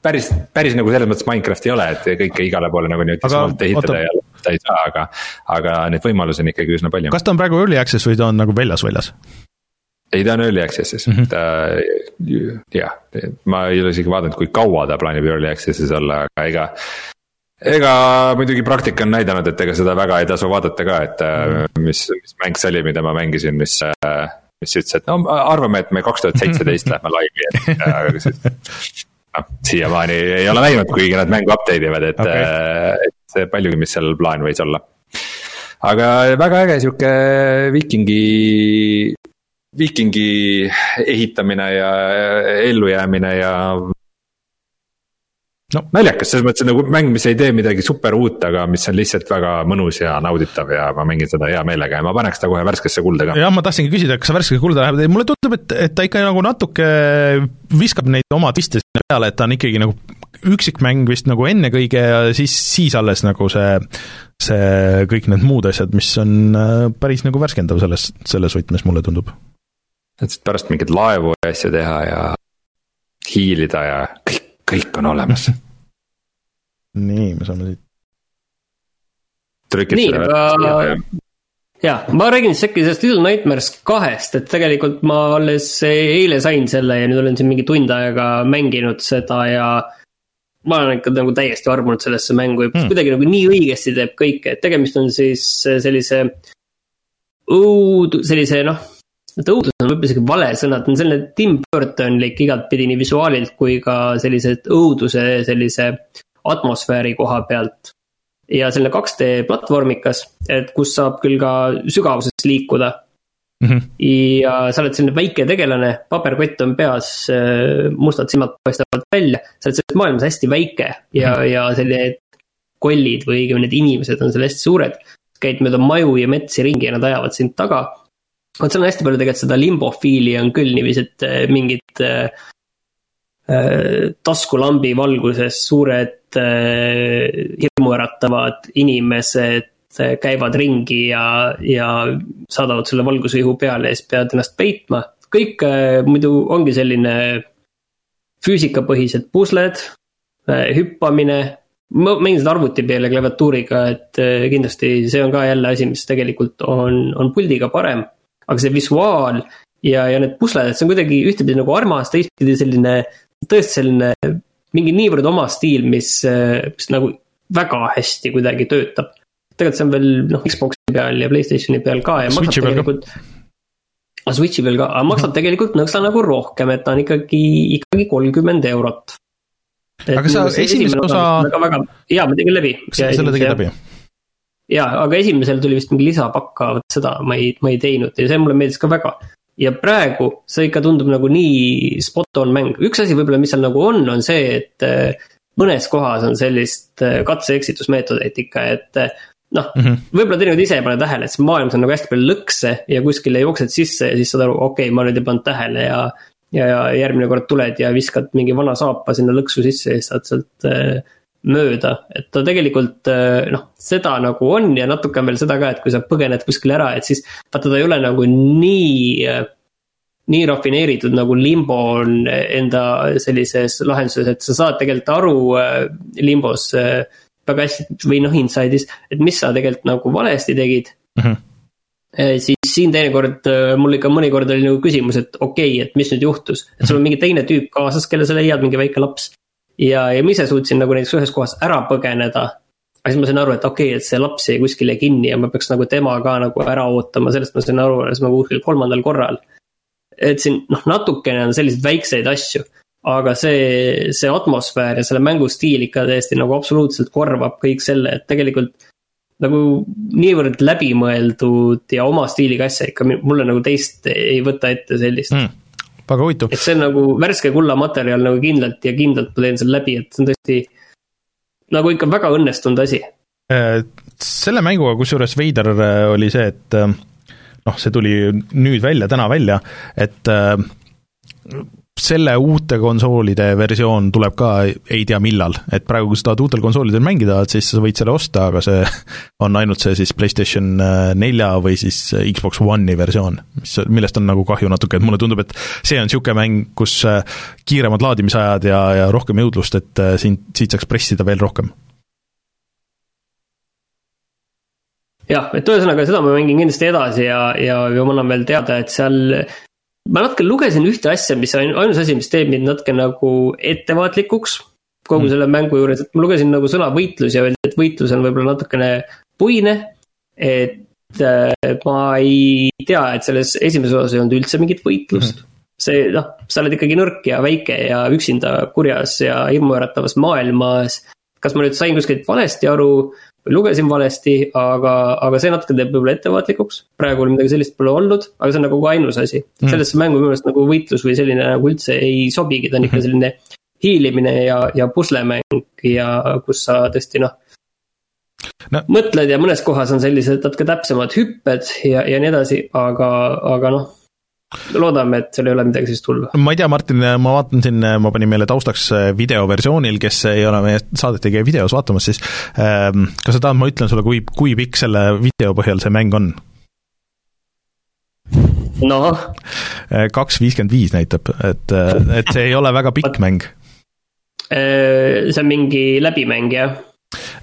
päris, päris nagu selles mõttes Minecraft ei ole, et kõike igale poole nagu niimoodi smalt ehitada oota. ja ta ei saa, aga, aga neid võimalusi on ikkagi üsna palju. kas ta on praegu early access või ta on nagu väljas väljas? ei, ta on early access'is mm, -hmm. ta jah, ma ei ole isegi vaadanud, kui kaua ta plaanib early access'is olla, aga ega. Ega muidugi praktika on näidanud, et ega seda väga ei tasu vaadata ka, et mm mis, mis mäng see oli, mida ma mängisin, mis mis ütles, et no arvame, et me kaks tuhat seitseteist lähme laivi, et noh, siiamaani ei ole näinud, kuigi nad mängu update ivad, et okay., et see paljugi, mis seal plaan võis olla. aga väga äge sihuke viikingi, viikingi ehitamine ja ellujäämine ja no naljakas, selles mõttes nagu mäng, mis ei tee midagi super uut, aga mis on lihtsalt väga mõnus ja nauditav ja ma mängin seda hea meelega ja ma paneks ta kohe värskesse kulda ka. jah, ma tahtsingi küsida, kas sa värskesse kulda läheb, mulle tundub, et, et ta ikka nagu natuke viskab neid oma twiste sinna peale, et ta on ikkagi nagu üksikmäng vist nagu ennekõike ja siis, siis alles nagu see, see kõik need muud asjad, mis on äh, päris nagu värskendav selles, selles võtmes, mulle tundub. et pärast mingeid laevu ja asju teha ja hiilida ja kõik, kõik on olemas nii, me saame siit. nii, aga ja ma räägin siis äkki sellest Little Nightmares kahest, et tegelikult ma alles eile sain selle ja nüüd olen siin mingi tund aega mänginud seda ja. ma olen ikka nagu täiesti armunud sellesse mängu ja hmm. kuidagi nagu nii õigesti teeb kõike, et tegemist on siis sellise. õud-, sellise noh, et õudus on võib-olla isegi vale sõna, ta on selline Tim Burtonlik igatpidi nii visuaalilt kui ka sellise õuduse sellise atmosfääri koha pealt. ja selline 2D platvormikas, et kus saab küll ka sügavuses liikuda mm. -hmm. ja sa oled selline väike tegelane, paberkott on peas, äh, mustad silmad paistavad välja, sa oled selles maailmas hästi väike ja mm, -hmm. ja selline kollid või õigemini need inimesed on seal hästi suured. käid mööda maju ja metsi ringi ja nad ajavad sind taga. Vot seal on hästi palju tegelikult seda limbo fiili on küll niiviisi, et äh, mingid äh, Äh, taskulambi valguses suured äh, hirmuäratavad inimesed äh, käivad ringi ja, ja saadavad sulle valgusvihu peale ja siis pead ennast peitma. kõik muidu ongi selline füüsikapõhised pusled, hüppamine. ma mängin seda arvuti peal ja klaviatuuriga, et kindlasti see on ka jälle asi, mis tegelikult on, on puldiga parem. Aga see visuaal ja, ja need pusled, et see on kuidagi ühtepidi nagu armas, teistpidi selline tõesti selline mingi niivõrd oma stiil, mis, mis nagu väga hästi kuidagi töötab. tegelikult see on veel noh, Xbox'i peal ja Playstationi peal ka ja Switchi peal ka. Switchi peal ka, aga maksab tegelikult nõksa nagu rohkem, et ta on ikkagi, ikkagi kolmkümmend eurot. aga sa esimese osa. väga, väga, jaa, ma tegin läbi. selle tegid läbi? Jaa, aga esimesel tuli vist mingi lisapakk, vot seda ma ei, ma ei teinud ja see mulle meeldis ka väga. ja praegu see ikka tundub nagu nii spot on mäng, üks asi võib-olla, mis seal nagu on, on see, et äh, mõnes kohas on sellist äh, katse-eksitusmeetodeid ikka, et noh mm -hmm., võib-olla teinekord ise ei pane tähele, et see maailmas on nagu hästi palju lõkse ja kuskile jooksed sisse ja siis saad aru, okei okay,, ma nüüd ei pannud tähele ja. ja, ja järgmine kord tuled ja viskad mingi vana saapa sinna lõksu sisse ja siis saad sealt äh, mööda, et ta tegelikult äh, noh, seda nagu on ja natuke on veel seda ka, et kui sa põgened kuskile ära, et siis vaata, ta ei ole nagu nii äh, nii rafineeritud nagu limbo on enda sellises lahenduses, et sa saad tegelikult aru äh, limbos väga hästi või noh, inside'is, et mis sa tegelikult nagu valesti tegid mm. -hmm. siis siin teinekord mul ikka mõnikord oli nagu küsimus, et okei okay,, et mis nüüd juhtus, et sul on mingi teine tüüp kaasas, kelle sa leiad, mingi väike laps. Ja, ja ma ise suutsin nagu näiteks ühes kohas ära põgeneda. aga siis ma sain aru, et okei okay,, et see laps jäi kuskile kinni ja ma peaks nagu tema ka nagu ära ootama, sellest ma sain aru alles nagu kuskil kolmandal korral. et siin noh, natukene on selliseid väikseid asju aga see, see atmosfäär ja selle mängu stiil ikka täiesti nagu absoluutselt korvab kõik selle, et tegelikult nagu niivõrd läbimõeldud ja oma stiiliga asja ikka mulle nagu teist ei võta ette sellist mm,. Väga huvitav. et see on nagu värske kullamaterjal nagu kindlalt ja kindlalt ma teen selle läbi, et see on tõesti nagu ikka väga õnnestunud asi. Äh, selle mänguga kusjuures veider äh, oli see, et äh, noh, see tuli nüüd välja, täna välja, et selle uute konsoolide versioon tuleb ka ei tea millal, et praegu, kui sa tahad uutel konsoolidel mängida, siis sa võid selle osta, aga see on ainult see siis PlayStation äh, nelja või siis Xbox One'i versioon, mis, millest on nagu kahju natuke, et mulle tundub, et see on niisugune mäng, kus äh, kiiremad laadimisajad ja, ja rohkem jõudlust, et äh, siin, siit saaks pressida veel rohkem. Jah, et ühesõnaga seda ma mängin kindlasti edasi ja, ja, ja ma annan veel teada, et seal ma natuke lugesin ühte asja, mis on ainus asi, mis teeb mind natuke nagu ettevaatlikuks kogu mm. selle mängu juures, et ma lugesin nagu sõna võitlus ja öeldi, et võitlus on võib-olla natukene puine. et äh, ma ei tea, et selles esimeses osas ei olnud üldse mingit võitlust mm. see noh, sa oled ikkagi nõrk ja väike ja üksinda kurjas ja hirmuäratavas maailmas. Kas ma nüüd sain kuskilt valesti aru lugesin valesti, aga, aga see natuke teeb võib-olla ettevaatlikuks. praegu midagi sellist pole olnud, aga see on nagu ainus asi mm.. sellesse mängu minu meelest nagu võitlus või selline nagu üldse ei sobigi, ta on ikka mhm. selline hiilimine ja, ja puslemäng ja kus sa tõesti noh no.. mõtled ja mõnes kohas on sellised natuke täpsemad hüpped ja, ja nii edasi, aga, aga noh loodame, et seal ei ole midagi sellist hullu. ma ei tea, Martin, ma vaatan siin, ma panin meile taustaks äh, videoversioonil, kes ei ole meie saadet ei käi videos vaatamas, siis ähm, kas sa tahad, ma ütlen sulle, kui, kui pikk selle video põhjal see mäng on? noh. Äh, kaks viiskümmend viis näitab, et, äh, et see ei ole väga pikk mäng. see on mingi läbimäng, jah?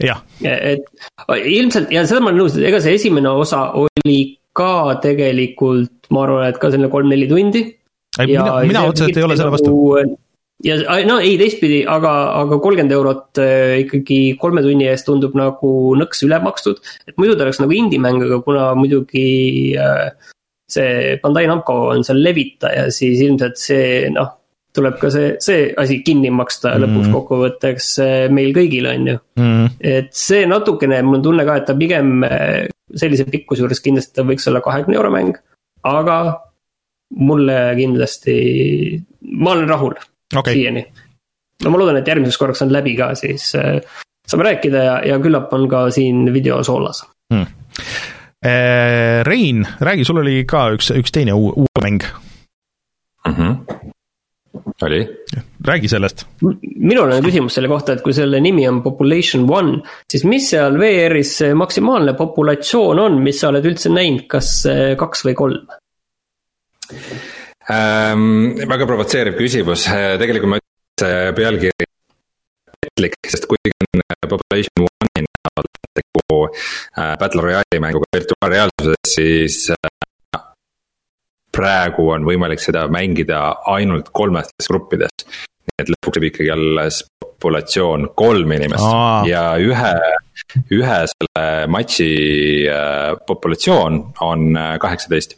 jah. et ilmselt ja seda ma olen nõus, et ega see esimene osa oli ka tegelikult, ma arvan, et ka selline kolm-neli tundi. mina, mina otseselt ei ole selle vastu nagu, ja no ei, teistpidi, aga, aga kolmkümmend eurot äh, ikkagi kolme tunni eest tundub nagu nõks üle makstud. et muidu ta oleks nagu indie-mäng, aga kuna muidugi äh, see Bandai Namco on seal levitaja, siis ilmselt see noh, tuleb ka see, see asi kinni maksta mm. lõpuks kokkuvõtteks äh, meil kõigil, on ju mm.. et see natukene, mul on tunne ka, et ta pigem sellise pikkuse juures kindlasti ta võiks olla kahekümne euro mäng, aga mulle kindlasti, ma olen rahul okay. siiani. no ma loodan, et järgmiseks korraks on läbi ka, siis äh, saame rääkida ja, ja küllap on ka siin video soolas hmm.. Rein, räägi, sul oli ka üks, üks teine uus mäng mm. -hmm oli. räägi sellest. minul on küsimus selle kohta, et kui selle nimi on Population One, siis mis seal VR-is see maksimaalne populatsioon on, mis sa oled üldse näinud, kas kaks või kolm ähm,? väga provotseeriv küsimus, tegelikult ma ütlen, see pealkiri petlik, sest kuigi on Population One'i näol tegu äh, Battle Royale'i mänguga virtuaalreaalsuses, siis äh, praegu on võimalik seda mängida ainult kolmestes gruppides. et lõpuks jääb ikkagi alles populatsioon kolm inimest Aa. ja ühe, ühe selle matši äh, populatsioon on äh, kaheksateist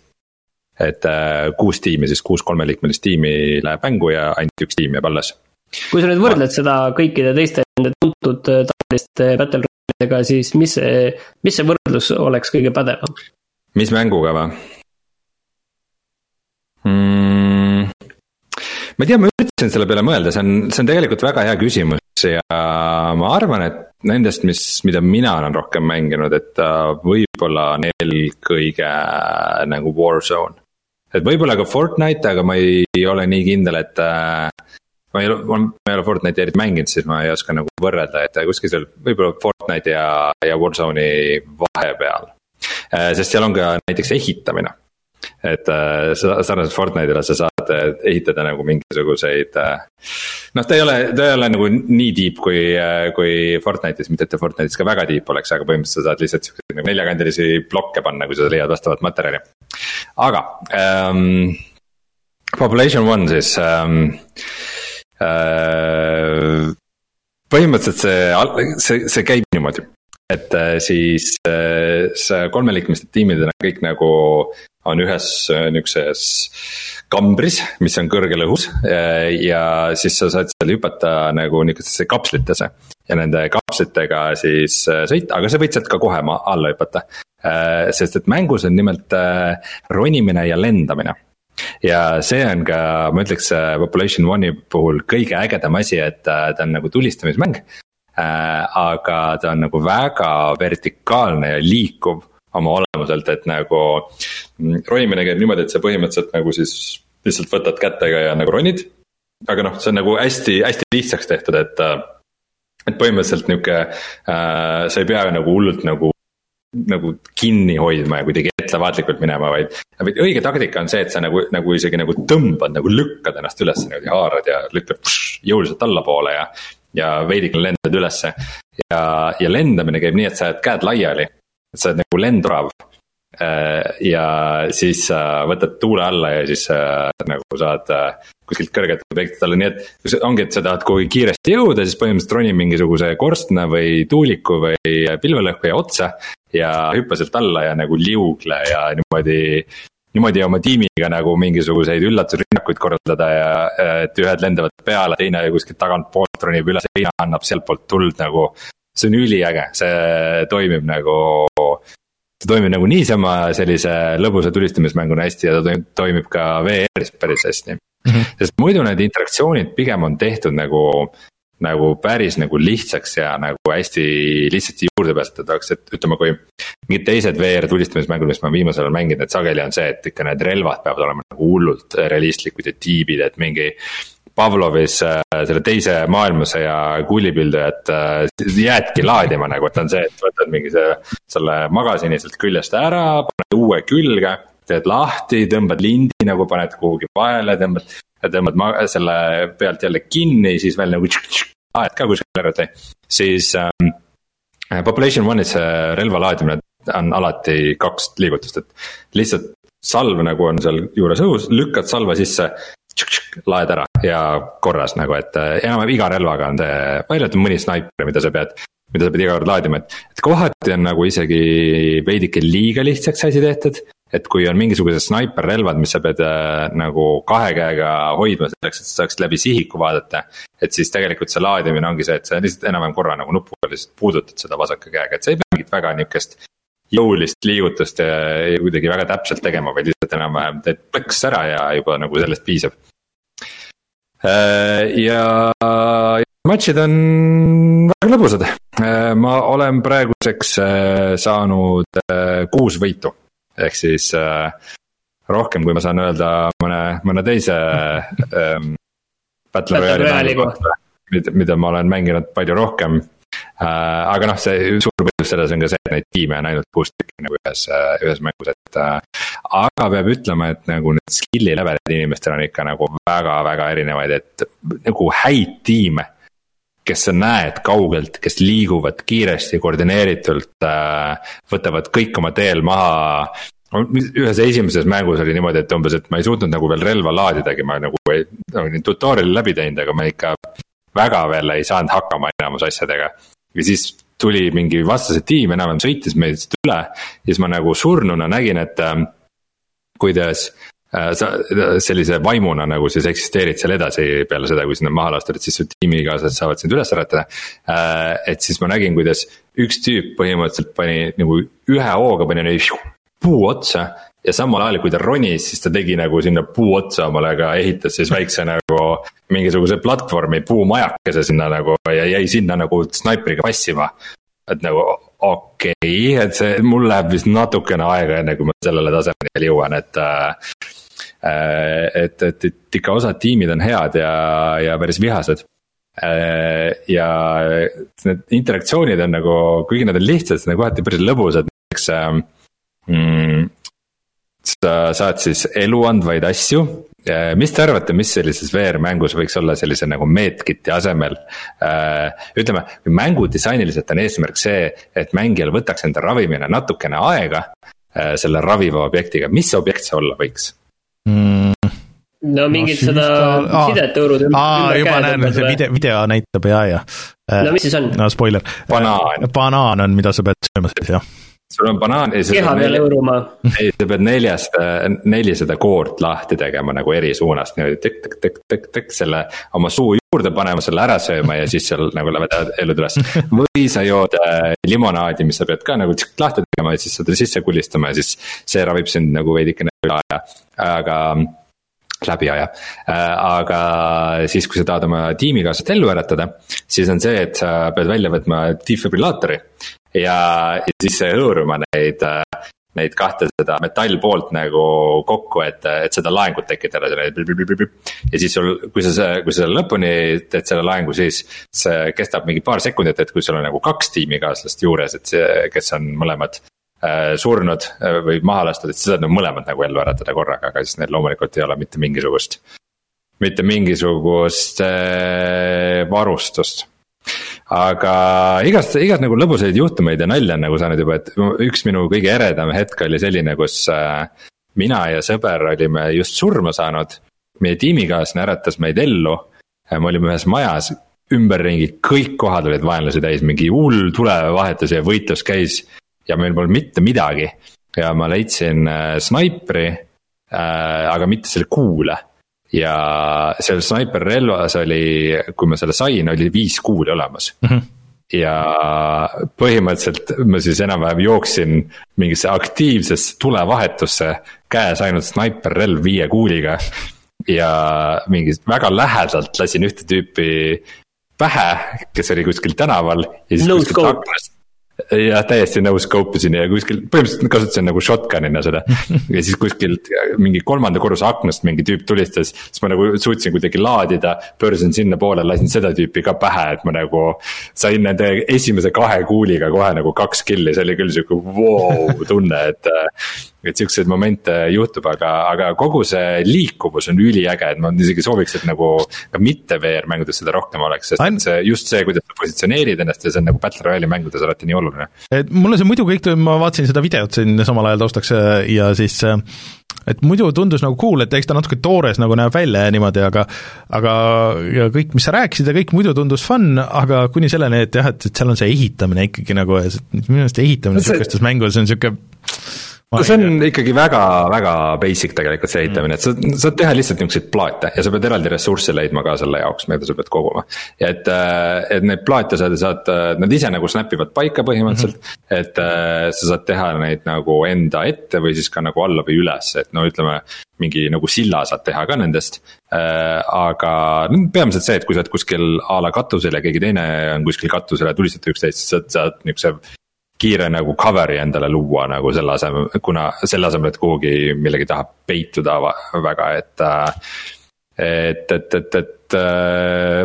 et äh, kuus tiimi, siis kuus kolmeliikmelist tiimi läheb mängu ja ainult üks tiim jääb alles. kui sa nüüd võrdled seda kõikide teiste nende tuntud taoliste battle royale'idega, siis mis see, mis see võrdlus oleks kõige pädevam? mis mänguga või mm,? ma ei tea, ma üritasin selle peale mõelda, see on, see on tegelikult väga hea küsimus ja ma arvan, et nendest, mis, mida mina olen rohkem mänginud, et võib-olla on eelkõige nagu Warzone. et võib-olla ka Fortnite, aga ma ei, ole nii kindel, et ma ei ole, ma ei ole Fortnite'i eriti mänginud, siis ma ei oska nagu võrrelda, et kuskil seal võib-olla Fortnite ja, ja Warzone'i vahepeal. sest seal on ka näiteks ehitamine et äh, sarnaselt Fortnite'ile sa saad äh, ehitada nagu mingisuguseid. Äh, noh, ta ei ole, ta ei ole nagu nii deep kui, kui Fortnite'is, mitte et ta Fortnite'is ka väga deep oleks, aga põhimõtteliselt sa saad lihtsalt siukseid nagu neljakandilisi blokke panna, kui sa leiad vastavat materjali. aga ähm,, Population One siis ähm,. Äh, põhimõtteliselt see, see, see käib niimoodi et siis see kolmeliikmelised tiimid on kõik nagu on ühes äh, nihukeses kambris, mis on kõrgel õhus ja siis sa saad seal hüpata nagu nihukestesse kapslitesse. ja nende kapslitega siis äh, sõita, aga sa võid sealt ka kohe alla hüpata. Äh, sest et mängus on nimelt ronimine ja lendamine ja see on ka, ma ütleks Population One'i puhul kõige ägedam asi, et ta on nagu tulistamismäng. Aga ta on nagu väga vertikaalne ja liikuv oma olemuselt, et nagu. Mm, ronimine käib niimoodi, et sa põhimõtteliselt nagu siis lihtsalt võtad kätega ja nagu ronid. aga noh, see on nagu hästi, hästi lihtsaks tehtud, et. et põhimõtteliselt nihuke äh,, sa ei pea nagu hullult nagu nagu kinni hoidma ja kuidagi ettevaatlikult minema, vaid. vaid õige taktika on see, et sa nagu, nagu isegi nagu tõmbad, nagu lükkad ennast üles niimoodi, haarad ja lükkad pš, jõuliselt allapoole ja. Ja veidikene lendad ülesse ja, ja lendamine käib nii, et sa jääd käed laiali et sa oled nagu lendorav. Äh, ja siis sa võtad tuule alla ja siis äh, nagu saad äh, kuskilt kõrgelt objektilt alla, nii et. ongi, et sa tahad kuhugi kiiresti jõuda, siis põhimõtteliselt roni mingisuguse korstna või tuuliku või pilvelõhkuja otsa. ja hüppa sealt alla ja nagu liugle ja niimoodi niimoodi oma tiimiga nagu mingisuguseid üllatusrünnakuid korraldada ja et ühed lendavad peale, teine kuskilt tagantpoolt ronib üle seina, annab sealtpoolt tuld nagu see on üliäge, see toimib nagu. see toimib nagu niisama sellise lõbusa tulistamismänguna hästi ja ta toimib ka VR-is päris hästi mm. -hmm. sest muidu need interaktsioonid pigem on tehtud nagu nagu päris nagu lihtsaks ja nagu hästi lihtsasti juurdepääsetavaks, et ütleme, kui. mingid teised VR tulistamismängud, mis ma viimasel ajal mänginud, et sageli on see, et ikka need relvad peavad olema nagu hullult realistlikud ja tiibid, et mingi Pavlovis äh, selle teise maailmasõja kuulipildujat äh, jäädki laadima nagu, et on see, et võtad mingi see, selle magasini sealt küljest ära, paned uue külge. teed lahti, tõmbad lindi nagu paned kuhugi vahele, tõmbad, tõmbad ma-, selle pealt jälle kinni, siis veel nagu aed ka kuskile arvuti. siis ähm, Population One'is see relva laadimine on alati kaks liigutust, et lihtsalt salv nagu on seal juures õhus, lükkad salve sisse laed ära ja korras nagu, et äh, enam-vähem iga relvaga on see, välja arvatud mõni snaiper, mida sa pead. mida sa pead iga kord laadima, et, et kohati on nagu isegi veidike liiga lihtsaks asi tehtud. Et kui on mingisugused snaiperrelvad, mis sa pead äh, nagu kahe käega hoidma selleks, et sa saaksid läbi sihiku vaadata. et siis tegelikult see laadimine ongi see, et sa lihtsalt enam-vähem korra nagu nupuga lihtsalt puudutad seda vasaka käega, et sa ei pea mingit väga nihukest jõulist liigutust ja, ja kuidagi väga täpselt tegema, vaid lihtsalt enam-vähem teed plõks ära ja juba nagu sellest piisab. Äh, ja matšid on väga lõbusad, äh, ma olen praeguseks äh, saanud kuus võitu, ehk siis rohkem, kui ma saan öelda mõne, mõne teise ähm, Battle Royale'i kohta, mida, mida ma olen mänginud palju rohkem Äh, aga noh, see suur põhjus selles on ka see, et neid tiime on ainult kuus tükki nagu ühes, äh, ühes mängus, et. Äh, aga peab ütlema, et nagu need skill'i level'id inimestel on ikka nagu väga-väga erinevaid, et nagu häid tiime kes sa näed kaugelt, kes liiguvad kiiresti, koordineeritult, võtavad kõik oma teel maha. ühes esimeses mängus oli niimoodi, et umbes, et ma ei suutnud nagu veel relva laadidagi, ma nagu ei, olin tutorial'i läbi teinud, aga ma ikka väga veel ei saanud hakkama enamus asjadega ja siis tuli mingi vastase tiim enam-vähem sõitis meist üle. ja siis ma nagu surnuna nägin, et ähm, kuidas Äh, sa sellise vaimuna nagu siis eksisteerid seal edasi peale seda, kui sind on maha lastud, et siis su tiimikaaslased saavad sind üles äratada. Äh, et siis ma nägin, kuidas üks tüüp põhimõtteliselt pani nagu ühe hooga pani nii puu otsa. ja samal ajal, kui ta ronis, siis ta tegi nagu sinna puu otsa omale ka ehitas siis väikse nagu mingisuguse platvormi puumajakese sinna nagu ja jäi sinna nagu snaipriga passima. et nagu okei okay,, et see, mul läheb vist natukene aega, enne kui ma sellele tasemele jõuan, et äh, Äh, et, et, et ikka osad tiimid on head ja, ja päris vihased. Äh, ja need interaktsioonid on nagu, kuigi nad on lihtsad, siis nad on kohati päris lõbusad, näiteks ähm, mm, sa saad siis eluandvaid asju. Mis te arvate, mis sellises VR-mängus võiks olla sellise nagu medkit'i asemel? Äh, ütleme, kui mängudisainiliselt on eesmärk see, et mängijal võtaks enda ravimine natukene aega selle raviva objektiga, mis see objekt see olla võiks? mm.? no mingit no, seda aa, sidet tõurud ümber. aa, juba näen, see video, video näitab ja, ja. no mis siis on? no spoiler. banaan. banaan on, mida sa pead sööma siis, jah sul on banaan. keha peal hõõruma. ei, sa pead neljast, nelisada koort lahti tegema nagu eri suunast niimoodi tõkk-tõkk-tõkk-tõkk selle oma suu juurde panema, selle ära sööma ja siis seal nagu lähevad elud üles. või sa jood äh, limonaadi, mis sa pead ka nagu lahti tegema ja siis seda sisse kulistama ja siis see ravib sind nagu veidikene üle aja, aga läbi aja. Äh, aga siis, kui sa tahad oma tiimikaaslast ellu äratada, siis on see, et sa pead välja võtma defibrillaatori ja, siis hõõruma neid, neid kahte seda metallpoolt nagu kokku, et, et seda laengut tekitada. ja siis sul, kui sa, kui sa selle lõpuni teed selle laengu, siis see kestab mingi paar sekundit, et kui sul on nagu kaks tiimikaaslast juures, et see, kes on mõlemad äh, surnud äh, või maha lastud, et sa saad nad mõlemad nagu ellu äratada korraga, aga siis neil loomulikult ei ole mitte mingisugust. mitte mingisugust äh, varustust aga igast, igast nagu lõbusaid juhtumeid ja nalja on nagu saanud juba, et üks minu kõige eredam hetk oli selline, kus äh, mina ja sõber olime just surma saanud. meie tiimikaaslane äratas meid ellu, me olime ühes majas, ümberringi kõik kohad olid vaenlasi täis, mingi hull tulevahetus ja võitlus käis. ja meil polnud mitte midagi ja ma leidsin äh, snaipri äh,, aga mitte selle kuule ja seal snaiperrelvas oli, kui ma selle sain, oli viis kuuli olemas mm. -hmm ja põhimõtteliselt ma siis enam-vähem jooksin mingisse aktiivsesse tulevahetusse, käes ainult snaiperrelv viie kuuliga. ja mingi väga lähedalt lasin ühte tüüpi pähe, kes oli kuskil tänaval ja siis no kuskilt aknast jah, täiesti nõus scope isin ja kuskil, põhimõtteliselt kasutasin nagu shotgun'ina seda. ja siis kuskilt mingi kolmanda korruse aknast mingi tüüp tulistas, siis ma nagu suutsin kuidagi laadida. pöörasin sinnapoole, lasin seda tüüpi ka pähe, et ma nagu sain nende esimese kahe kuuliga kohe nagu kaks kill'i, see oli küll sihuke vau wow, tunne, et et siukseid momente juhtub, aga, aga kogu see liikuvus on üliäge, et ma isegi sooviks, et nagu ka mitte VR mängudes seda rohkem oleks, sest et see just see, kuidas sa positsioneerid ennast ja see on nagu Battle Royale'i mängudes alati nii oluline. et mulle see muidu kõik, ma vaatasin seda videot siin samal ajal taustaks äh, ja siis äh, et muidu tundus nagu cool, et eks ta natuke toores nagu näeb välja ja niimoodi, aga aga ja kõik, mis sa rääkisid ja kõik muidu tundus fun, aga kuni selleni, et jah, et, et seal on see ehitamine ikkagi nagu ja minu meelest ehitamine niisugustes see... mängudes on niisugune no see on ikkagi väga, väga basic tegelikult see ehitamine, et sa saad teha lihtsalt niisuguseid plaate ja sa pead eraldi ressursse leidma ka selle jaoks, mida sa pead koguma. ja et, äh, et neid plaate sa saad, äh, nad ise nagu snap ivad paika põhimõtteliselt mm. -hmm. et äh, sa saad teha neid nagu enda ette või siis ka nagu alla või üles, et no ütleme mingi nagu silla saad teha ka nendest aga peamiselt see, et kui sa oled kuskil a la katusel ja keegi teine on kuskil katusel ja tulistate üksteist, siis sa saad niukse kiire nagu cover'i endale luua nagu selle asemel, kuna selle asemel, et kuhugi millegi taha peituda väga, et. et, et, et, et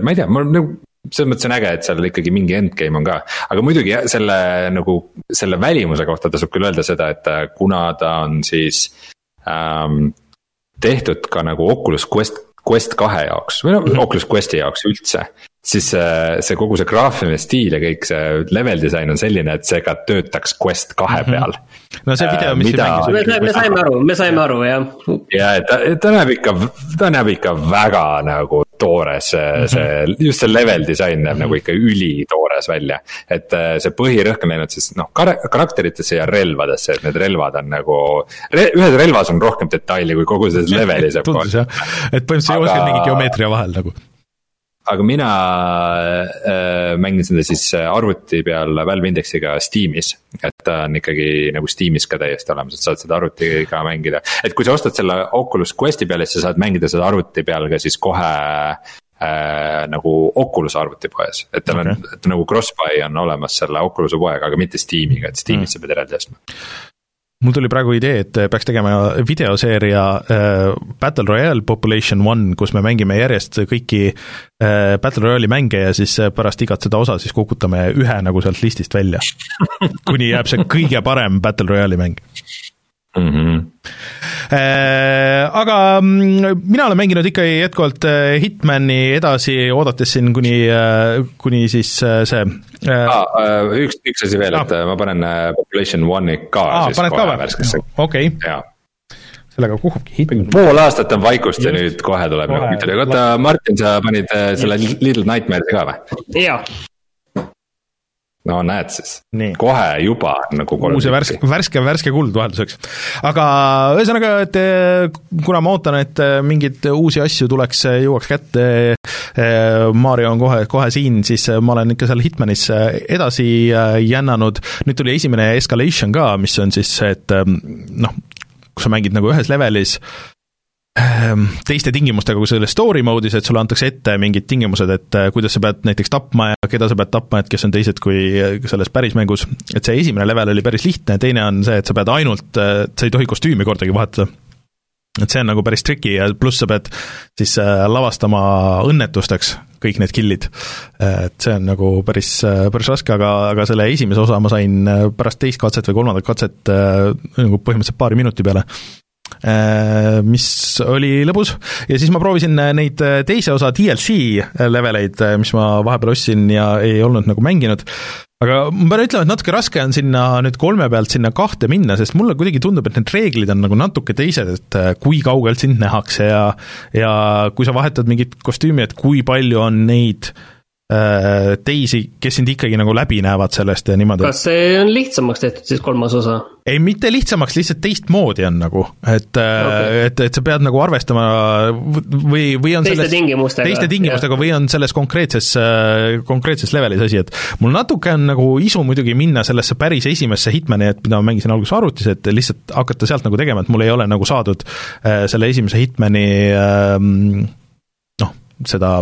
ma ei tea, mul nagu selles mõttes on äge, et seal ikkagi mingi endgame on ka, aga muidugi selle nagu, selle välimuse kohta tasub küll öelda seda, et kuna ta on siis ähm,. tehtud ka nagu Oculus Quest, Quest kahe jaoks või no mm -hmm. Oculus Questi jaoks üldse siis see, see kogu see graafiline stiil ja kõik see level disain on selline, et see ka töötaks Quest kahe mhm. peal mm. -hmm. no see video, mis mida... me mängis. me saime aru, me saime aru, jah. ja ta, ta näeb ikka, ta näeb ikka väga nagu toores mm, -hmm. see, just see level disain näeb mm -hmm. nagu ikka ülitoores välja. et see põhirõhk on läinud siis noh, karakteritesse ja relvadesse, et need relvad on nagu re,, ühes relvas on rohkem detaili kui kogu selles levelis. tundus jah, et põhimõtteliselt ei oska mingi geomeetria vahel nagu aga mina äh, mängin seda siis äh, arvuti peal Valve Indexiga Steamis. et ta on ikkagi nagu Steamis ka täiesti olemas, et saad seda arvutiga mängida. et kui sa ostad selle Oculus Questi peale, siis sa saad mängida seda arvuti peal ka siis kohe äh, nagu Oculus arvutipoes. et tal okay. on, et nagu cross-buy on olemas selle Oculus'e poega, aga mitte Steamiga, et Steamis mm. sa pead eraldi ostma mul tuli praegu idee, et peaks tegema videoseeria äh, Battle Royale Population One, kus me mängime järjest kõiki äh, Battle Royale'i mänge ja siis äh, pärast igat seda osa siis kukutame ühe nagu sealt listist välja. kuni jääb see kõige parem Battle Royale'i mäng mm. -hmm. Aga mm, mina olen mänginud ikkagi jätkuvalt äh, Hitmani edasi, oodates siin kuni, äh, kuni siis see ah,. üks, üks asi veel ah., et ma panen Population One'i ka ah, siis kohe värskesse. okei okay. sellega kuhubki Hitman. pool aastat on vaikust ja nüüd kohe tuleb nagu oota Martin, sa panid selle Little Nightmares'i ka või? jaa no näed siis, kohe juba nagu uus ja värske, värske, värske kuld vahelduseks. aga ühesõnaga, et eh, kuna ma ootan, et eh, mingeid uusi asju tuleks, eh, jõuaks kätte, Mario on kohe, kohe siin, siis ma olen ikka seal Hitmanis edasi jännanud, nüüd tuli esimene Escalation ka, mis on siis see, et noh, kus sa mängid nagu ühes levelis teiste tingimustega kui selles story mode'is, et sulle antakse ette mingid tingimused, et äh, kuidas sa pead näiteks tapma ja keda sa pead tapma, et kes on teised kui äh, selles päris mängus. et see esimene level oli päris lihtne, teine on see, et sa pead ainult, äh, sa ei tohi kostüümi kordagi vahetada et see on nagu päris triki ja pluss sa pead siis lavastama õnnetusteks kõik need kill'id. et see on nagu päris, päris raske, aga, aga selle esimese osa ma sain pärast teist katset või kolmandat katset nagu põhimõtteliselt paari minuti peale. Äh, mis oli lõbus. Ja siis ma proovisin neid teise osa DLC leveleid, mis ma vahepeal ostsin ja ei olnud nagu mänginud, aga ma pean ütlema, et natuke raske on sinna nüüd kolme pealt sinna kahte minna, sest mulle kuidagi tundub, et need reeglid on nagu natuke teised, et äh, kui kaugelt sind nähakse ja ja kui sa vahetad mingit kostüümi, et kui palju on neid äh, Äh, teisi, kes sind ikkagi nagu läbi näevad sellest ja niimoodi. kas see on lihtsamaks tehtud siis kolmas osa? ei, mitte lihtsamaks, lihtsalt teistmoodi on nagu, et äh, okay., et, et sa pead nagu arvestama või, või on teiste selles, tingimustega. teiste tingimustega jah. või on selles konkreetses, äh, konkreetses levelis asi, et mul natuke on nagu isu muidugi minna sellesse päris esimesse Hitmani, et mida ma mängisin alguses arvutis, et lihtsalt hakata sealt nagu tegema, et mul ei ole nagu saadud selle esimese Hitmani äh, seda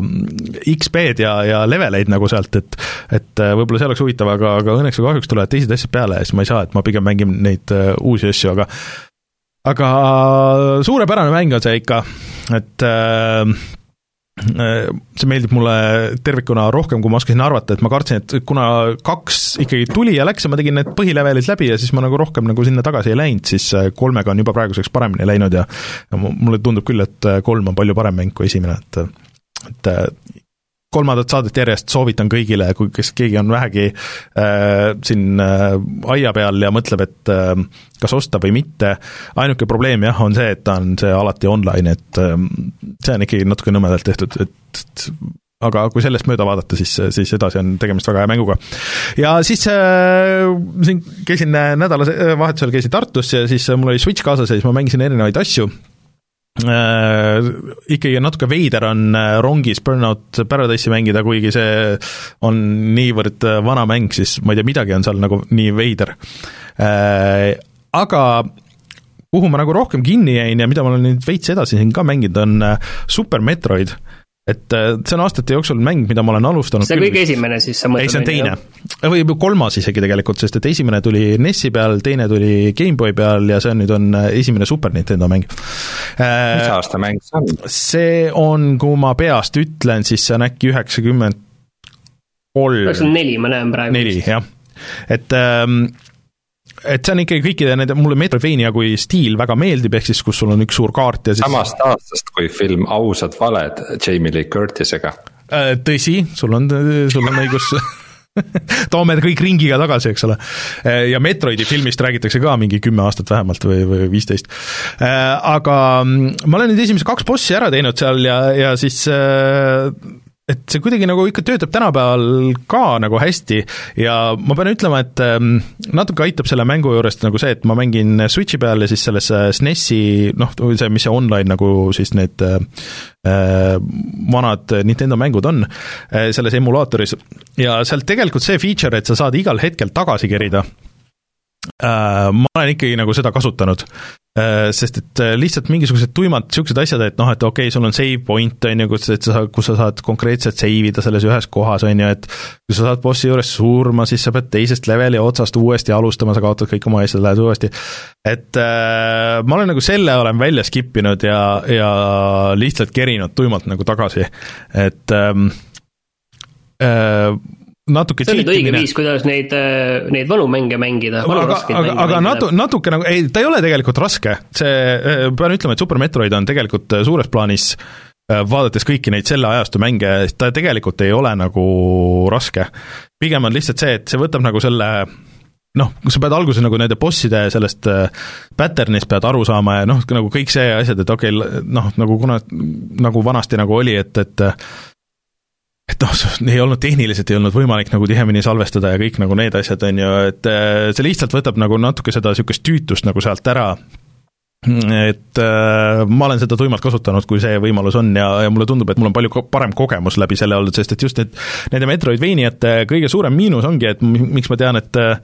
XP-d ja, ja leveleid nagu sealt, et et äh, võib-olla see oleks huvitav, aga, aga õnneks või kahjuks tulevad teised asjad peale ja siis ma ei saa, et ma pigem mängin neid uh, uusi asju, aga aga suurepärane mäng on see ikka, et äh, äh, see meeldib mulle tervikuna rohkem, kui ma oskasin arvata, et ma kartsin, et kuna kaks ikkagi tuli ja läks ja ma tegin need põhilevelid läbi ja siis ma nagu rohkem nagu sinna tagasi ei läinud, siis kolmega on juba praeguseks paremini läinud ja ja mulle tundub küll, et kolm on palju parem mäng kui esimene, et et äh, kolmandat saadet järjest soovitan kõigile, kui kes keegi on vähegi äh, siin äh, aia peal ja mõtleb, et äh, kas osta või mitte, ainuke probleem jah, on see, et ta on see alati online, et äh, see on ikkagi natuke nõmedalt tehtud, et aga kui sellest mööda vaadata, siis, siis edasi on tegemist väga hea mänguga. ja siis äh, siin käisin nädalavahetusel, käisin Tartus ja siis mul oli Switch kaasas ja siis ma mängisin erinevaid asju äh, ikkagi natuke veider on äh, rongis Burnout Paradise'i mängida, kuigi see on niivõrd äh, vana mäng, siis ma ei tea, midagi on seal nagu nii veider äh,. Aga kuhu ma nagu rohkem kinni jäin ja mida ma olen nüüd veits edasi siin ka mänginud, on äh, Super Metroid et äh, see on aastate jooksul mäng, mida ma olen alustanud see on kõige esimene siis, sa mõtled? ei, see on teine, või kolmas isegi tegelikult, sest et esimene tuli NES-i peal, teine tuli GameBoy peal ja see on nüüd on äh, esimene Super Nintendo mäng. Äh, mis aasta mäng see on? see on, kui ma peast ütlen, siis see on äkki üheksakümmend kolm. üheksakümmend neli, ma näen praegu. neli, jah. et ähm, et see on ikkagi kõikide nende, mulle Metroidvania kui stiil väga meeldib, ehk siis kus sul on üks suur kaart ja siis samast aastast kui film Ausad valed Jamie Lee Curtisega. Äh, tõsi, sul on, sul on õigus toome kõik ringiga tagasi, eks ole. ja Metroidi filmist räägitakse ka mingi kümme aastat vähemalt või, või viisteist. Aga mm, ma olen nüüd esimesed kaks bossi ära teinud seal ja, ja siis et see kuidagi nagu ikka töötab tänapäeval ka nagu hästi ja ma pean ütlema, et ähm, natuke aitab selle mängu juurest nagu see, et ma mängin Switchi peal ja siis selles SNESi noh, see, mis see online nagu siis need äh, äh, vanad Nintendo mängud on äh, selles emulaatoris. Ja sealt tegelikult see feature, et sa saad igal hetkel tagasi kerida äh,, ma olen ikkagi nagu seda kasutanud Äh, sest et äh, lihtsalt mingisugused tuimad niisugused asjad, et noh, et okei okay,, sul on save point, on ju, kus, et sa, kus sa saad konkreetselt save ida selles ühes kohas, on ju, et kui sa saad bossi juures surma, siis sa pead teisest leveli otsast uuesti alustama, sa kaotad kõik oma asjad, lähed uuesti. et äh, ma olen nagu selle olen välja skip inud ja, ja lihtsalt kerinud tuimalt nagu tagasi, et ähm, äh, natuke see on nüüd õige viis, kuidas neid, äh, neid vanu mänge mängida. aga, aga, aga natu-, natuke nagu, ei, ta ei ole tegelikult raske, see, äh, pean ütlema, et Super Metroid on tegelikult äh, suures plaanis vaadates kõiki neid selle ajastu mänge, ta tegelikult ei ole nagu raske. pigem on lihtsalt see, et see võtab nagu selle noh, sa pead alguses nagu nende bosside sellest pattern'ist pead aru saama ja noh, nagu kõik see asjad, et okei okay,, noh, nagu kuna, nagu vanasti nagu oli, et, et et noh, ei olnud tehniliselt ei olnud võimalik nagu tihemini salvestada ja kõik nagu need asjad, on ju, et äh, see lihtsalt võtab nagu natuke seda niisugust tüütust nagu sealt ära, et äh, ma olen seda tuimalt kasutanud, kui see võimalus on ja, ja mulle tundub, et mul on palju ko parem kogemus läbi selle olnud, sest et just need, nende Metroidvaniate kõige suurem miinus ongi, et miks ma tean, et äh,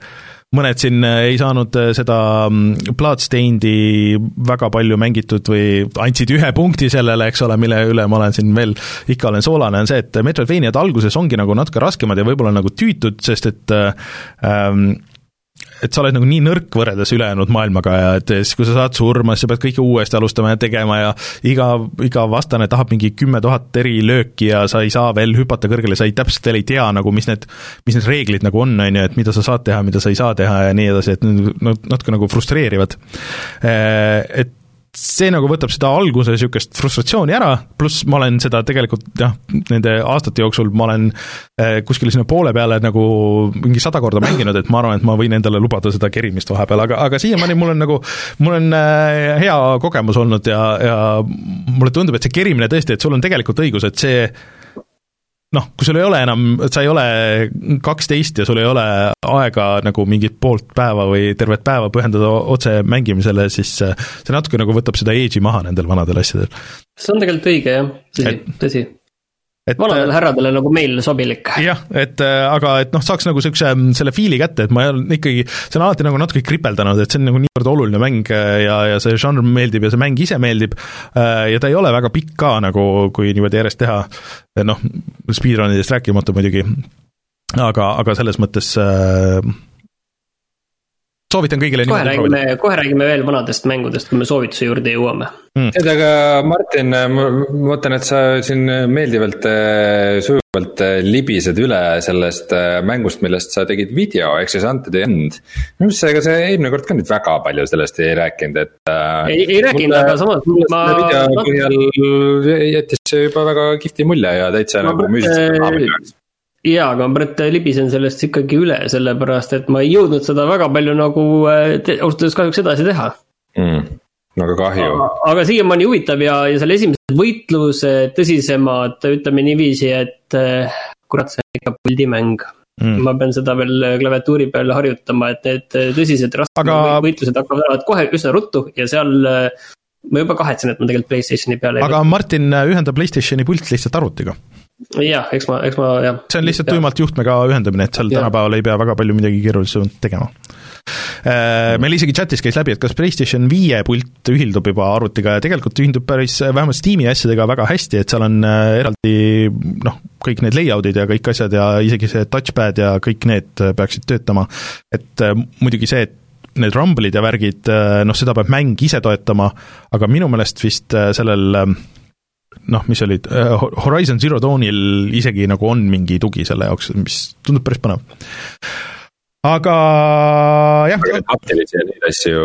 mõned siin äh, ei saanud äh, seda mm, Bloodstainedi väga palju mängitud või andsid ühe punkti sellele, eks ole, mille üle ma olen siin veel, ikka olen soolane, on see, et Metroidvaniad alguses ongi nagu natuke raskemad ja võib-olla nagu tüütud, sest et äh, ähm, et sa oled nagu nii nõrk võrreldes ülejäänud maailmaga ja et siis, kui sa saad surma, siis sa pead kõike uuesti alustama ja tegema ja iga, iga vastane tahab mingi kümme tuhat eri lööki ja sa ei saa veel hüpata kõrgele, sa ei, täpselt veel ei tea nagu, mis need, mis need reeglid nagu on, on ju, et mida sa saad teha, mida sa ei saa teha ja nii edasi, et need natuke nagu frustreerivad. Et see nagu võtab seda alguse niisugust frustratsiooni ära, pluss ma olen seda tegelikult jah, nende aastate jooksul ma olen eh, kuskile sinna poole peale nagu mingi sada korda mänginud, et ma arvan, et ma võin endale lubada seda kerimist vahepeal, aga, aga siiamaani mul on nagu, mul on eh, hea kogemus olnud ja, ja mulle tundub, et see kerimine tõesti, et sul on tegelikult õigus, et see noh, kui sul ei ole enam, sa ei ole kaksteist ja sul ei ole aega nagu mingit poolt päeva või tervet päeva pühendada otse mängimisele, siis see natuke nagu võtab seda age'i maha nendel vanadel asjadel. see on tegelikult õige jah, tõsi, tõsi et vanadele äh, härradele nagu meil sobilik. jah, et äh, aga et noh, saaks nagu niisuguse mm, selle fiili kätte, et ma olen ikkagi, see on alati nagu natuke kripeldanud, et see on nagu niivõrd oluline mäng äh, ja, ja see žanr meeldib ja see mäng ise meeldib ja ta ei ole väga pikk ka nagu, kui niimoodi järjest teha, noh, speedrunidest rääkimata muidugi, aga, aga selles mõttes äh, soovitan kõigile kohe räägime, kohe räägime veel vanadest mängudest, kui me soovituse juurde jõuame mm.. tead, aga Martin, ma mõtlen, et sa siin meeldivalt, äh, sujuvalt äh, libised üle sellest äh, mängust, millest sa tegid video, ehk siis Unto the End. minu arust sa, ega sa eelmine kord ka nüüd väga palju sellest ei rääkinud, et. ei, ei rääkinud, aga samas ma. video põhjal jättis see juba väga kihvti mulje ja täitsa ma nagu naabri jaoks jaa, aga ma praegu libisen sellest ikkagi üle, sellepärast et ma ei jõudnud seda väga palju nagu ausalt öeldes kahjuks edasi teha. Mm,. väga kahju. aga siiamaani huvitav ja, ja selle esimesed võitlused, tõsisemad, ütleme niiviisi, et eh, kurat, see on ikka puldimäng mm.. ma pean seda veel klaviatuuri peal harjutama, et need tõsised rasked aga... võitlused hakkavad kohe üsna ruttu ja seal ma juba kahetsen, et ma tegelikult Playstationi peale aga Martin, ühenda Playstationi pult lihtsalt arvutiga jah, eks ma, eks ma jah. see on lihtsalt tuimalt juhtmega ühendamine, et seal ja. tänapäeval ei pea väga palju midagi keerulisemat tegema. Äh, meil isegi chatis käis läbi, et kas PlayStation viie pult ühildub juba arvutiga ja tegelikult ühildub päris, vähemalt Steam'i asjadega väga hästi, et seal on äh, eraldi noh, kõik need layout'id ja kõik asjad ja isegi see touchpad ja kõik need peaksid töötama. et äh, muidugi see, et need rumble'id ja värgid, noh, seda peab mäng ise toetama, aga minu meelest vist sellel noh, mis olid, äh, Horizon Zero Dawnil isegi nagu on mingi tugi selle jaoks, mis tundub päris põnev. aga jah. haptilisi ja neid asju.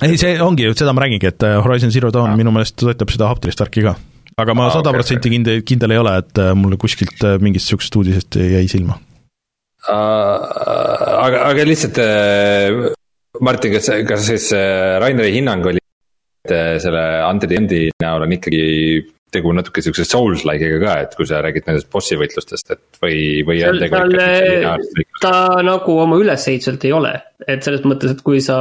ei, see ongi, seda ma räägingi, et äh, Horizon Zero Dawn minu meelest toetab seda haptilist värki ka. aga ma sada protsenti kindel, kindel ei ole, et äh, mulle kuskilt mingist niisugusest uudisest jäi silma aga, aga lihtsalt Martin, kas, kas siis Raineri hinnang oli, et selle Undead Endi näol on ikkagi tegu natuke siukse Souls-like'iga ka, et kui sa räägid nendest bossi võitlustest, et või, või ikkagi. ta nagu oma ülesehituselt ei ole, et selles mõttes, et kui sa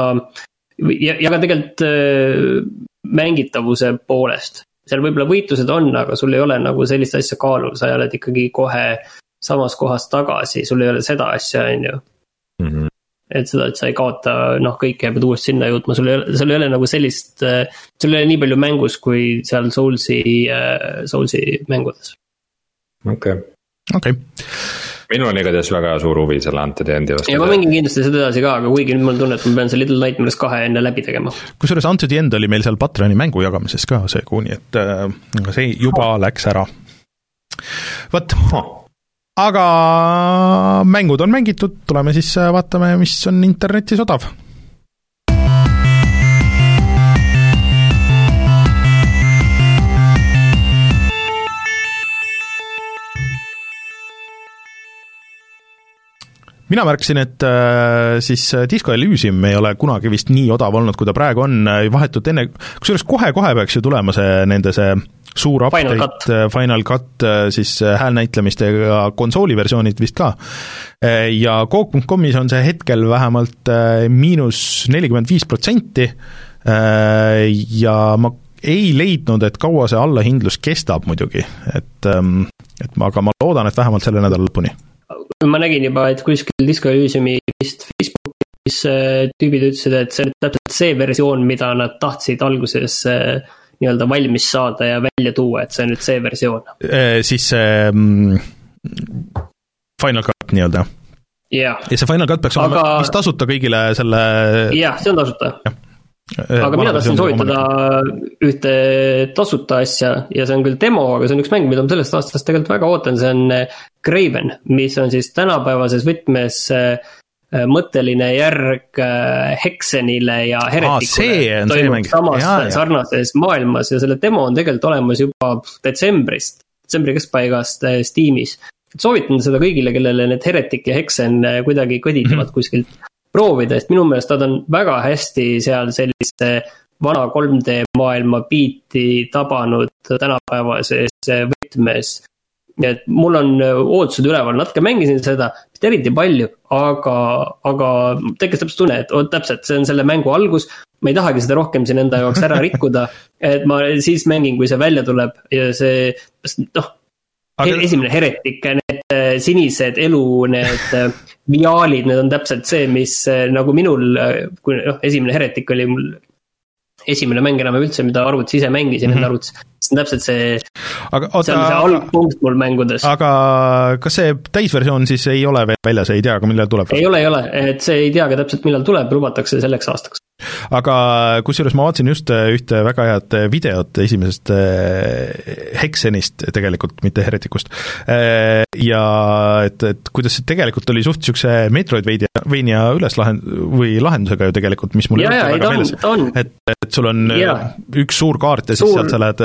ja, ja ka tegelikult äh, mängitavuse poolest. seal võib-olla võitlused on, aga sul ei ole nagu sellist asja kaalul, sa oled ikkagi kohe samas kohas tagasi, sul ei ole seda asja, on ju. Et seda, et sa ei kaota, noh, kõike pead uuesti sinna jõudma, sul ei ole, sul ei ole nagu sellist, äh, sul ei ole nii palju mängus, kui seal Soulsi, äh, Soulsi mängudes. okei okay.. okei okay minul on igatahes väga suur huvi selle Undead Endi vastu. ja ma mängin kindlasti seda edasi ka, aga kuigi nüüd mul on tunne, et ma pean selle Little Nightmares kahe enne läbi tegema. kusjuures Undead End oli meil seal Patroni mängu jagamises ka see kuu, nii et äh, see juba oh. läks ära. vot oh., aga mängud on mängitud, tuleme siis äh, vaatame, mis on internetis odav. Mina märkasin, et äh, siis äh, Disco Elysium ei ole kunagi vist nii odav olnud, kui ta praegu on, äh, vahetult enne, kusjuures kohe-kohe peaks ju tulema see, nende see suur update, Final Cut, Final Cut siis häälnäitlemistega konsooliversioonid vist ka. ja Coop.com'is on see hetkel vähemalt miinus nelikümmend viis protsenti. Ja ma ei leidnud, et kaua see allahindlus kestab muidugi, et ähm, et ma, aga ma loodan, et vähemalt selle nädala lõpuni. Ma nägin juba, et kuskil Disco Elysiumi vist Facebookis äh, tüübid ütlesid, et see on täpselt see versioon, mida nad tahtsid alguses äh, nii-öelda valmis saada ja välja tuua, et see on nüüd see versioon. Äh, siis see mm, Final Cut nii-öelda? jah. ja see Final Cut peaks olema Aga... vist tasuta kõigile selle jah, see on tasuta Äh, aga mina tahtsin soovitada ühte tasuta asja ja see on küll demo, aga see on üks mäng, mida ma sellest aastast tegelikult väga ootan, see on Graven, äh, mis on siis tänapäevases võtmes äh, mõtteline järg Hexenile ja Heretikule ah,. toimub samas ja, ja. sarnases maailmas ja selle demo on tegelikult olemas juba detsembrist, detsembri keskpaigast Steamis. soovitan seda kõigile, kellele need Heretik ja Hexen kuidagi kõditavad mm -hmm. kuskilt proovida, sest minu meelest nad on väga hästi seal sellise vana 3D maailma biiti tabanud tänapäevases võtmes. Nii et mul on ootused üleval, natuke mängisin seda, mitte eriti palju, aga, aga tekkis täpselt tunne, et oot täpselt, see on selle mängu algus. ma ei tahagi seda rohkem siin enda jaoks ära rikkuda, et ma siis mängin, kui see välja tuleb ja see, noh. esimene heretik, need sinised elu, need viaalid, need on täpselt see, mis nagu minul, kui noh, esimene Heretic oli mul esimene mäng enam üldse, mida arvutis ise mängisin mm -hmm. enda arvutis. See on täpselt see, see on see algpunkt mul mängudes. aga kas see täisversioon siis ei ole veel väljas, ei tea ka, millal tuleb? ei ole, ei ole, et see ei teagi täpselt, millal tuleb, lubatakse selleks aastaks aga kusjuures ma vaatasin just äh, ühte väga head äh, videot esimesest äh, Hexenist tegelikult, mitte Heretikust. ja et, et kuidas see tegelikult oli suht niisuguse Metroidvania üleslahend- või lahendusega ju tegelikult, mis mul ja, ja, väga meeles. et, et sul on ja. üks suur kaart ja siis suur. sealt sa lähed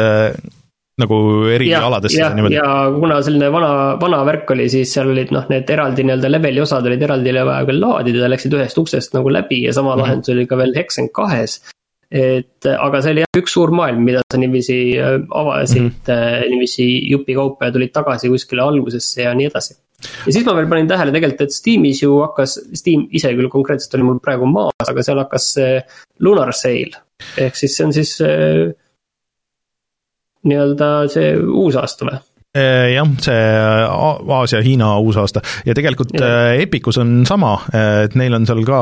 nagu eri ja, aladesse ja, niimoodi. ja kuna selline vana, vana värk oli, siis seal olid noh, need eraldi nii-öelda leveli osad olid eraldi vaja veel laadida, läksid ühest uksest nagu läbi ja sama mm -hmm. lahendus oli ka veel Hexen kahes. et aga see oli jah üks suur maailm, mida sa niiviisi äh, avasid mm -hmm. niiviisi jupikaupa ja tulid tagasi kuskile algusesse ja nii edasi. ja siis ma veel panin tähele tegelikult, et Steamis ju hakkas, Steam ise küll konkreetselt oli mul praegu maas, aga seal hakkas see Lunar Sale. ehk siis see on siis äh, nii-öelda see uusaasta või? Äh, jah, see Aasia-Hiina uusaasta ja tegelikult ja. Äh, Epicus on sama, et neil on seal ka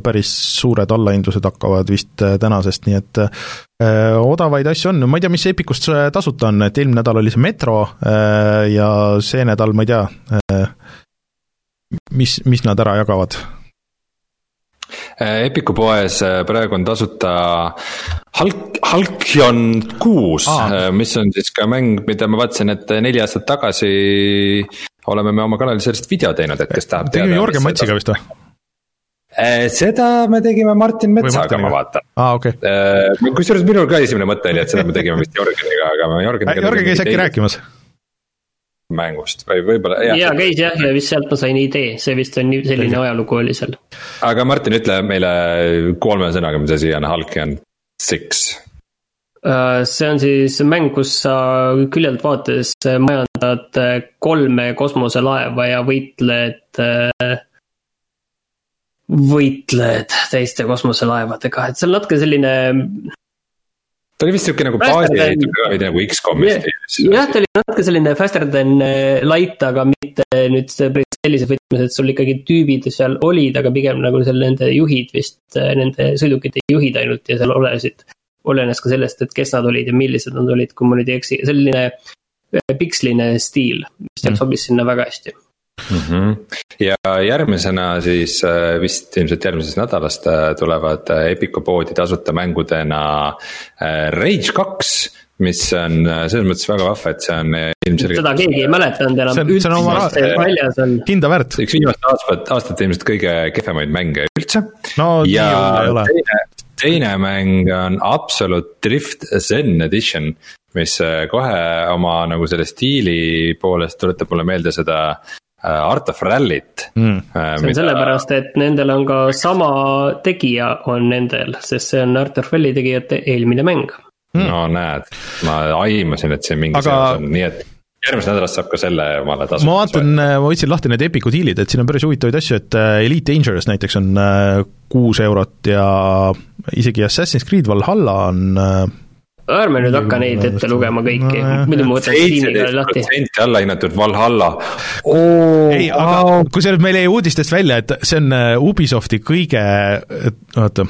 päris suured allahindlused hakkavad vist äh, tänasest, nii et odavaid asju on, ma ei tea, mis Epicust tasuta on, et eelmine nädal oli see Metro ja see nädal ma ei tea, mis, mis nad ära jagavad Äh, Epiku poes äh, praegu on tasuta Hulk, Hulkion kuus ah., mis on siis ka mäng, mida ma vaatasin, et neli aastat tagasi oleme me oma kanalil sellest video teinud, et kes tahab teada. Jörgen Matsiga vist või? seda me tegime Martin Metsaga, ma vaatan ah,. Okay. kusjuures minul ka esimene mõte oli, et seda me tegime vist Jörgeniga, aga me Jörgeniga. Jörgen käis äkki rääkimas? Mängust või võib-olla. jaa, käis jah, ja vist sealt ma sain idee, see vist on nii, selline ajalugu oli seal. aga Martin, ütle meile kolme sõnaga, mis asi on Halcyon Six Äh, see on siis mäng, kus sa küljelt vaates majandad kolme kosmoselaeva ja võitled, võitled teiste kosmoselaevadega, et see on natuke selline. Ta oli vist sihuke nagu baasi ehitamine ka veidi nagu X-komi stiilis. jah, ta oli natuke selline faster than light, aga mitte nüüd sellises võtmes, et sul ikkagi tüübid seal olid, aga pigem nagu seal nende juhid vist, nende sõidukite juhid ainult ja seal olesid olenes ka sellest, et kes nad olid ja millised nad olid, kui ma nüüd ei eksi, selline äh, piksline stiil, mis teil mm. sobis sinna väga hästi mm. -hmm. ja järgmisena siis äh, vist ilmselt järgmisest nädalast äh, tulevad Epiku poodi tasuta mängudena Rage kaks mis on selles mõttes väga vahva, et see on ilmselgelt. seda keegi ei mäletanud enam üldse, mis väljas on. hinda väärt. üks viimaste aastate, aastate ilmselt kõige kehvemaid mänge üldse. no ja nii ei ole. teine, mäng on Absolute Drift Zen Edition, mis äh, kohe oma nagu selle stiili poolest tuletab mulle meelde seda äh, Art of Rally't mm.. see on mida... sellepärast, et nendel on ka sama tegija on nendel, sest see on Art of Rally tegijate eelmine mäng. Mm.. no näed, ma aimasin, et siin mingi Aga... seos on, nii et järgmisest nädalast saab ka selle omale tasuta. ma vaatan, ma võtsin lahti need Epicu diilid, et siin on päris huvitavaid asju, et äh, Elite Dangerous näiteks on äh, kuus eurot ja isegi Assassin's Creed Valhalla on äh, ärme nüüd hakka neid ette lugema kõiki no,, muidu ma võtan Steam'i lahti. protsenti allahinnatud Valhalla oh,. ei, aga kusjuures meil jäi uudistest välja, et see on Ubisofti kõige, oota,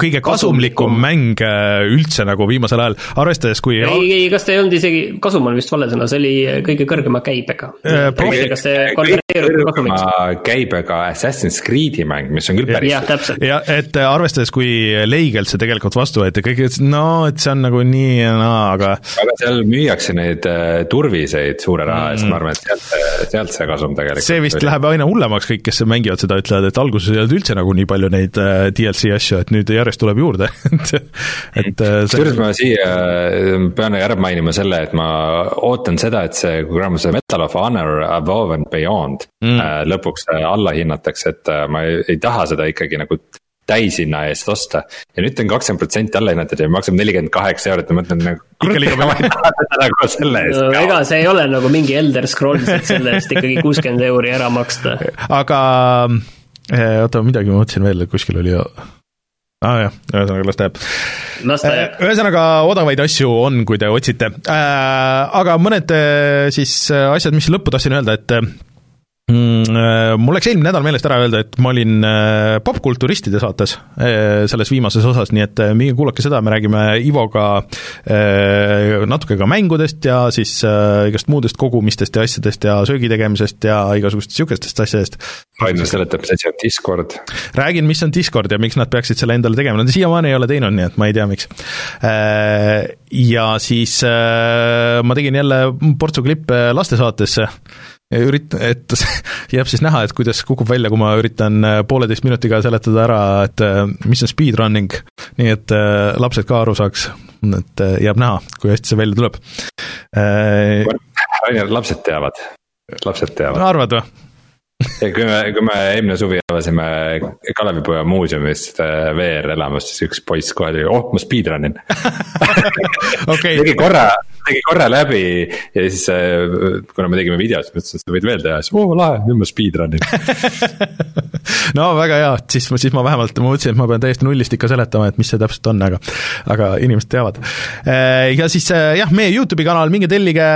kõige kasumlikum mäng äh, üldse nagu viimasel ajal, arvestades kui ei, ei, kas ta ei olnud isegi, kasum on vist vale sõna, see oli kõige kõrgema käibega äh,. kas see konverteerub kasumiks? käibega Assassin's Creed'i mäng, mis on küll päris jah, täpselt. ja et äh, arvestades, kui leigelt see tegelikult vastu võeti, kõik ütlesid, no et see on nagu nii ja naa, aga aga seal müüakse neid äh, turviseid suure raha eest mm., ma arvan, et sealt, sealt see kasum tegelikult see vist läheb aina hullemaks, kõik, kes mängivad seda, ütlevad, et alguses ei olnud üldse nagu nii palju neid DLC asju, et nüüd järjest tuleb juurde et, et äh, kusjuures ma siia äh, pean ära mainima selle, et ma ootan seda, et see, kui gramm see Metal of Honor Above and Beyond mm. Äh, lõpuks alla hinnatakse, et ma ei, ei taha seda ikkagi nagu täishinna eest osta. ja nüüd on kakskümmend protsenti alla hinnatud ja maksab nelikümmend kaheksa eurot ja ma mõtlen nagu. ikka liiga palju. nagu selle eest no,. ega see ei ole nagu mingi Elder Scrolls, et selle eest ikkagi kuuskümmend euri ära maksta. aga oota, midagi ma mõtlesin veel, kuskil oli aa ah, jah, ühesõnaga las ta jääb. las ta jääb. ühesõnaga, odavaid asju on, kui te otsite äh,. Aga mõned siis asjad, mis lõppu tahtsin öelda, et mul läks eelmine nädal meelest ära öelda, et ma olin äh, popkulturistide saates äh, selles viimases osas, nii et minge kuulake seda, me räägime Ivoga natuke ka mängudest ja siis igast muudest kogumistest ja asjadest ja söögi tegemisest ja igasugustest niisugustest asjadest. Rainer seletab, mis asi on Discord. räägin, mis on Discord ja miks nad peaksid selle endale tegema, nad siiamaani ei ole teinud, nii et ma ei tea, miks. Ja siis ma tegin jälle portsu klippe lastesaatesse ürit-, et jääb siis näha, et kuidas kukub välja, kui ma üritan äh, pooleteist minutiga seletada ära, et äh, mis on speedrunning, nii et äh, lapsed ka aru saaks, et jääb näha, kui hästi see välja tuleb. Rainer, lapsed teavad, lapsed teavad. arvad või? ja kui me, kui me eelmine suvi avasime Kalevipoja muuseumist VR-elamust, siis üks poiss kohe tuli, oh ma speedrun in okay. tegi korra, tegi korra läbi ja siis äh, kuna me tegime videot, siis ma ütlesin, et sa võid veel teha, siis oo lahe, nüüd ma speedrun'in no väga hea, siis, siis ma vähemalt, ma mõtlesin, et ma pean täiesti nullist ikka seletama, et mis see täpselt on, aga aga inimesed teavad. Äh, ja siis äh, jah, meie Youtube'i kanal, minge tellige,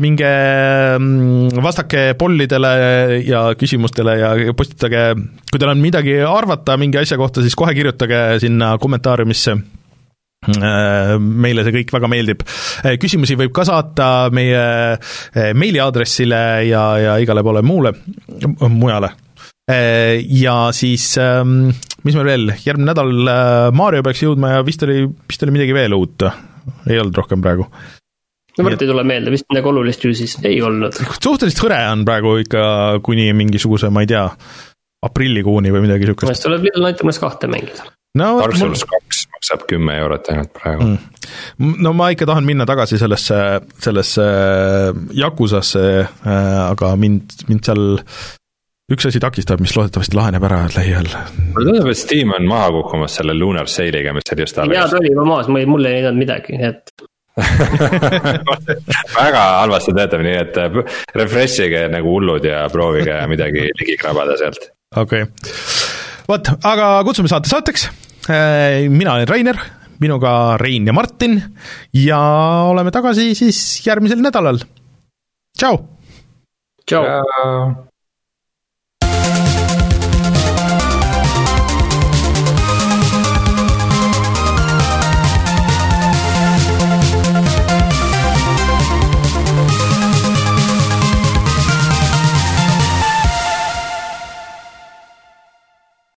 minge mm, vastake pollidele ja küsimustele ja postitage, kui teil on midagi arvata mingi asja kohta, siis kohe kirjutage sinna kommentaariumisse meile see kõik väga meeldib. Äh, küsimusi võib ka saata meie äh, meiliaadressile ja, ja igale poole muule, mujale. Ja siis, ähm, mis meil veel, järgmine nädal Mario peaks jõudma ja vist oli, vist oli midagi veel uut, ei olnud rohkem praegu no Mart ei tule meelde, vist midagi olulist ju siis ei olnud. suhteliselt hõre on praegu ikka kuni mingisuguse, ma ei tea, aprillikuuni või midagi siis tuleb Little Nightmares kahte mängida no,. Dark Souls kaks maksab kümme eurot ainult praegu mm.. no ma ikka tahan minna tagasi sellesse, sellesse Yakuzasse, aga mind, mind seal üks asi takistab, mis loodetavasti laheneb ära lähiajal. mulle tundub, et Steam on maha kukkumas selle Lunar Sale'iga, mis oli just alles. jaa, ta oli juba maas, mul ei näidanud midagi, nii et väga halvasti töötab, nii et äh, refresh ige nagu hullud ja proovige midagi ligi krabada sealt. okei okay., vot, aga kutsume saate saateks. Äh, mina olen Rainer, minuga Rein ja Martin ja oleme tagasi siis järgmisel nädalal. tšau. tšau.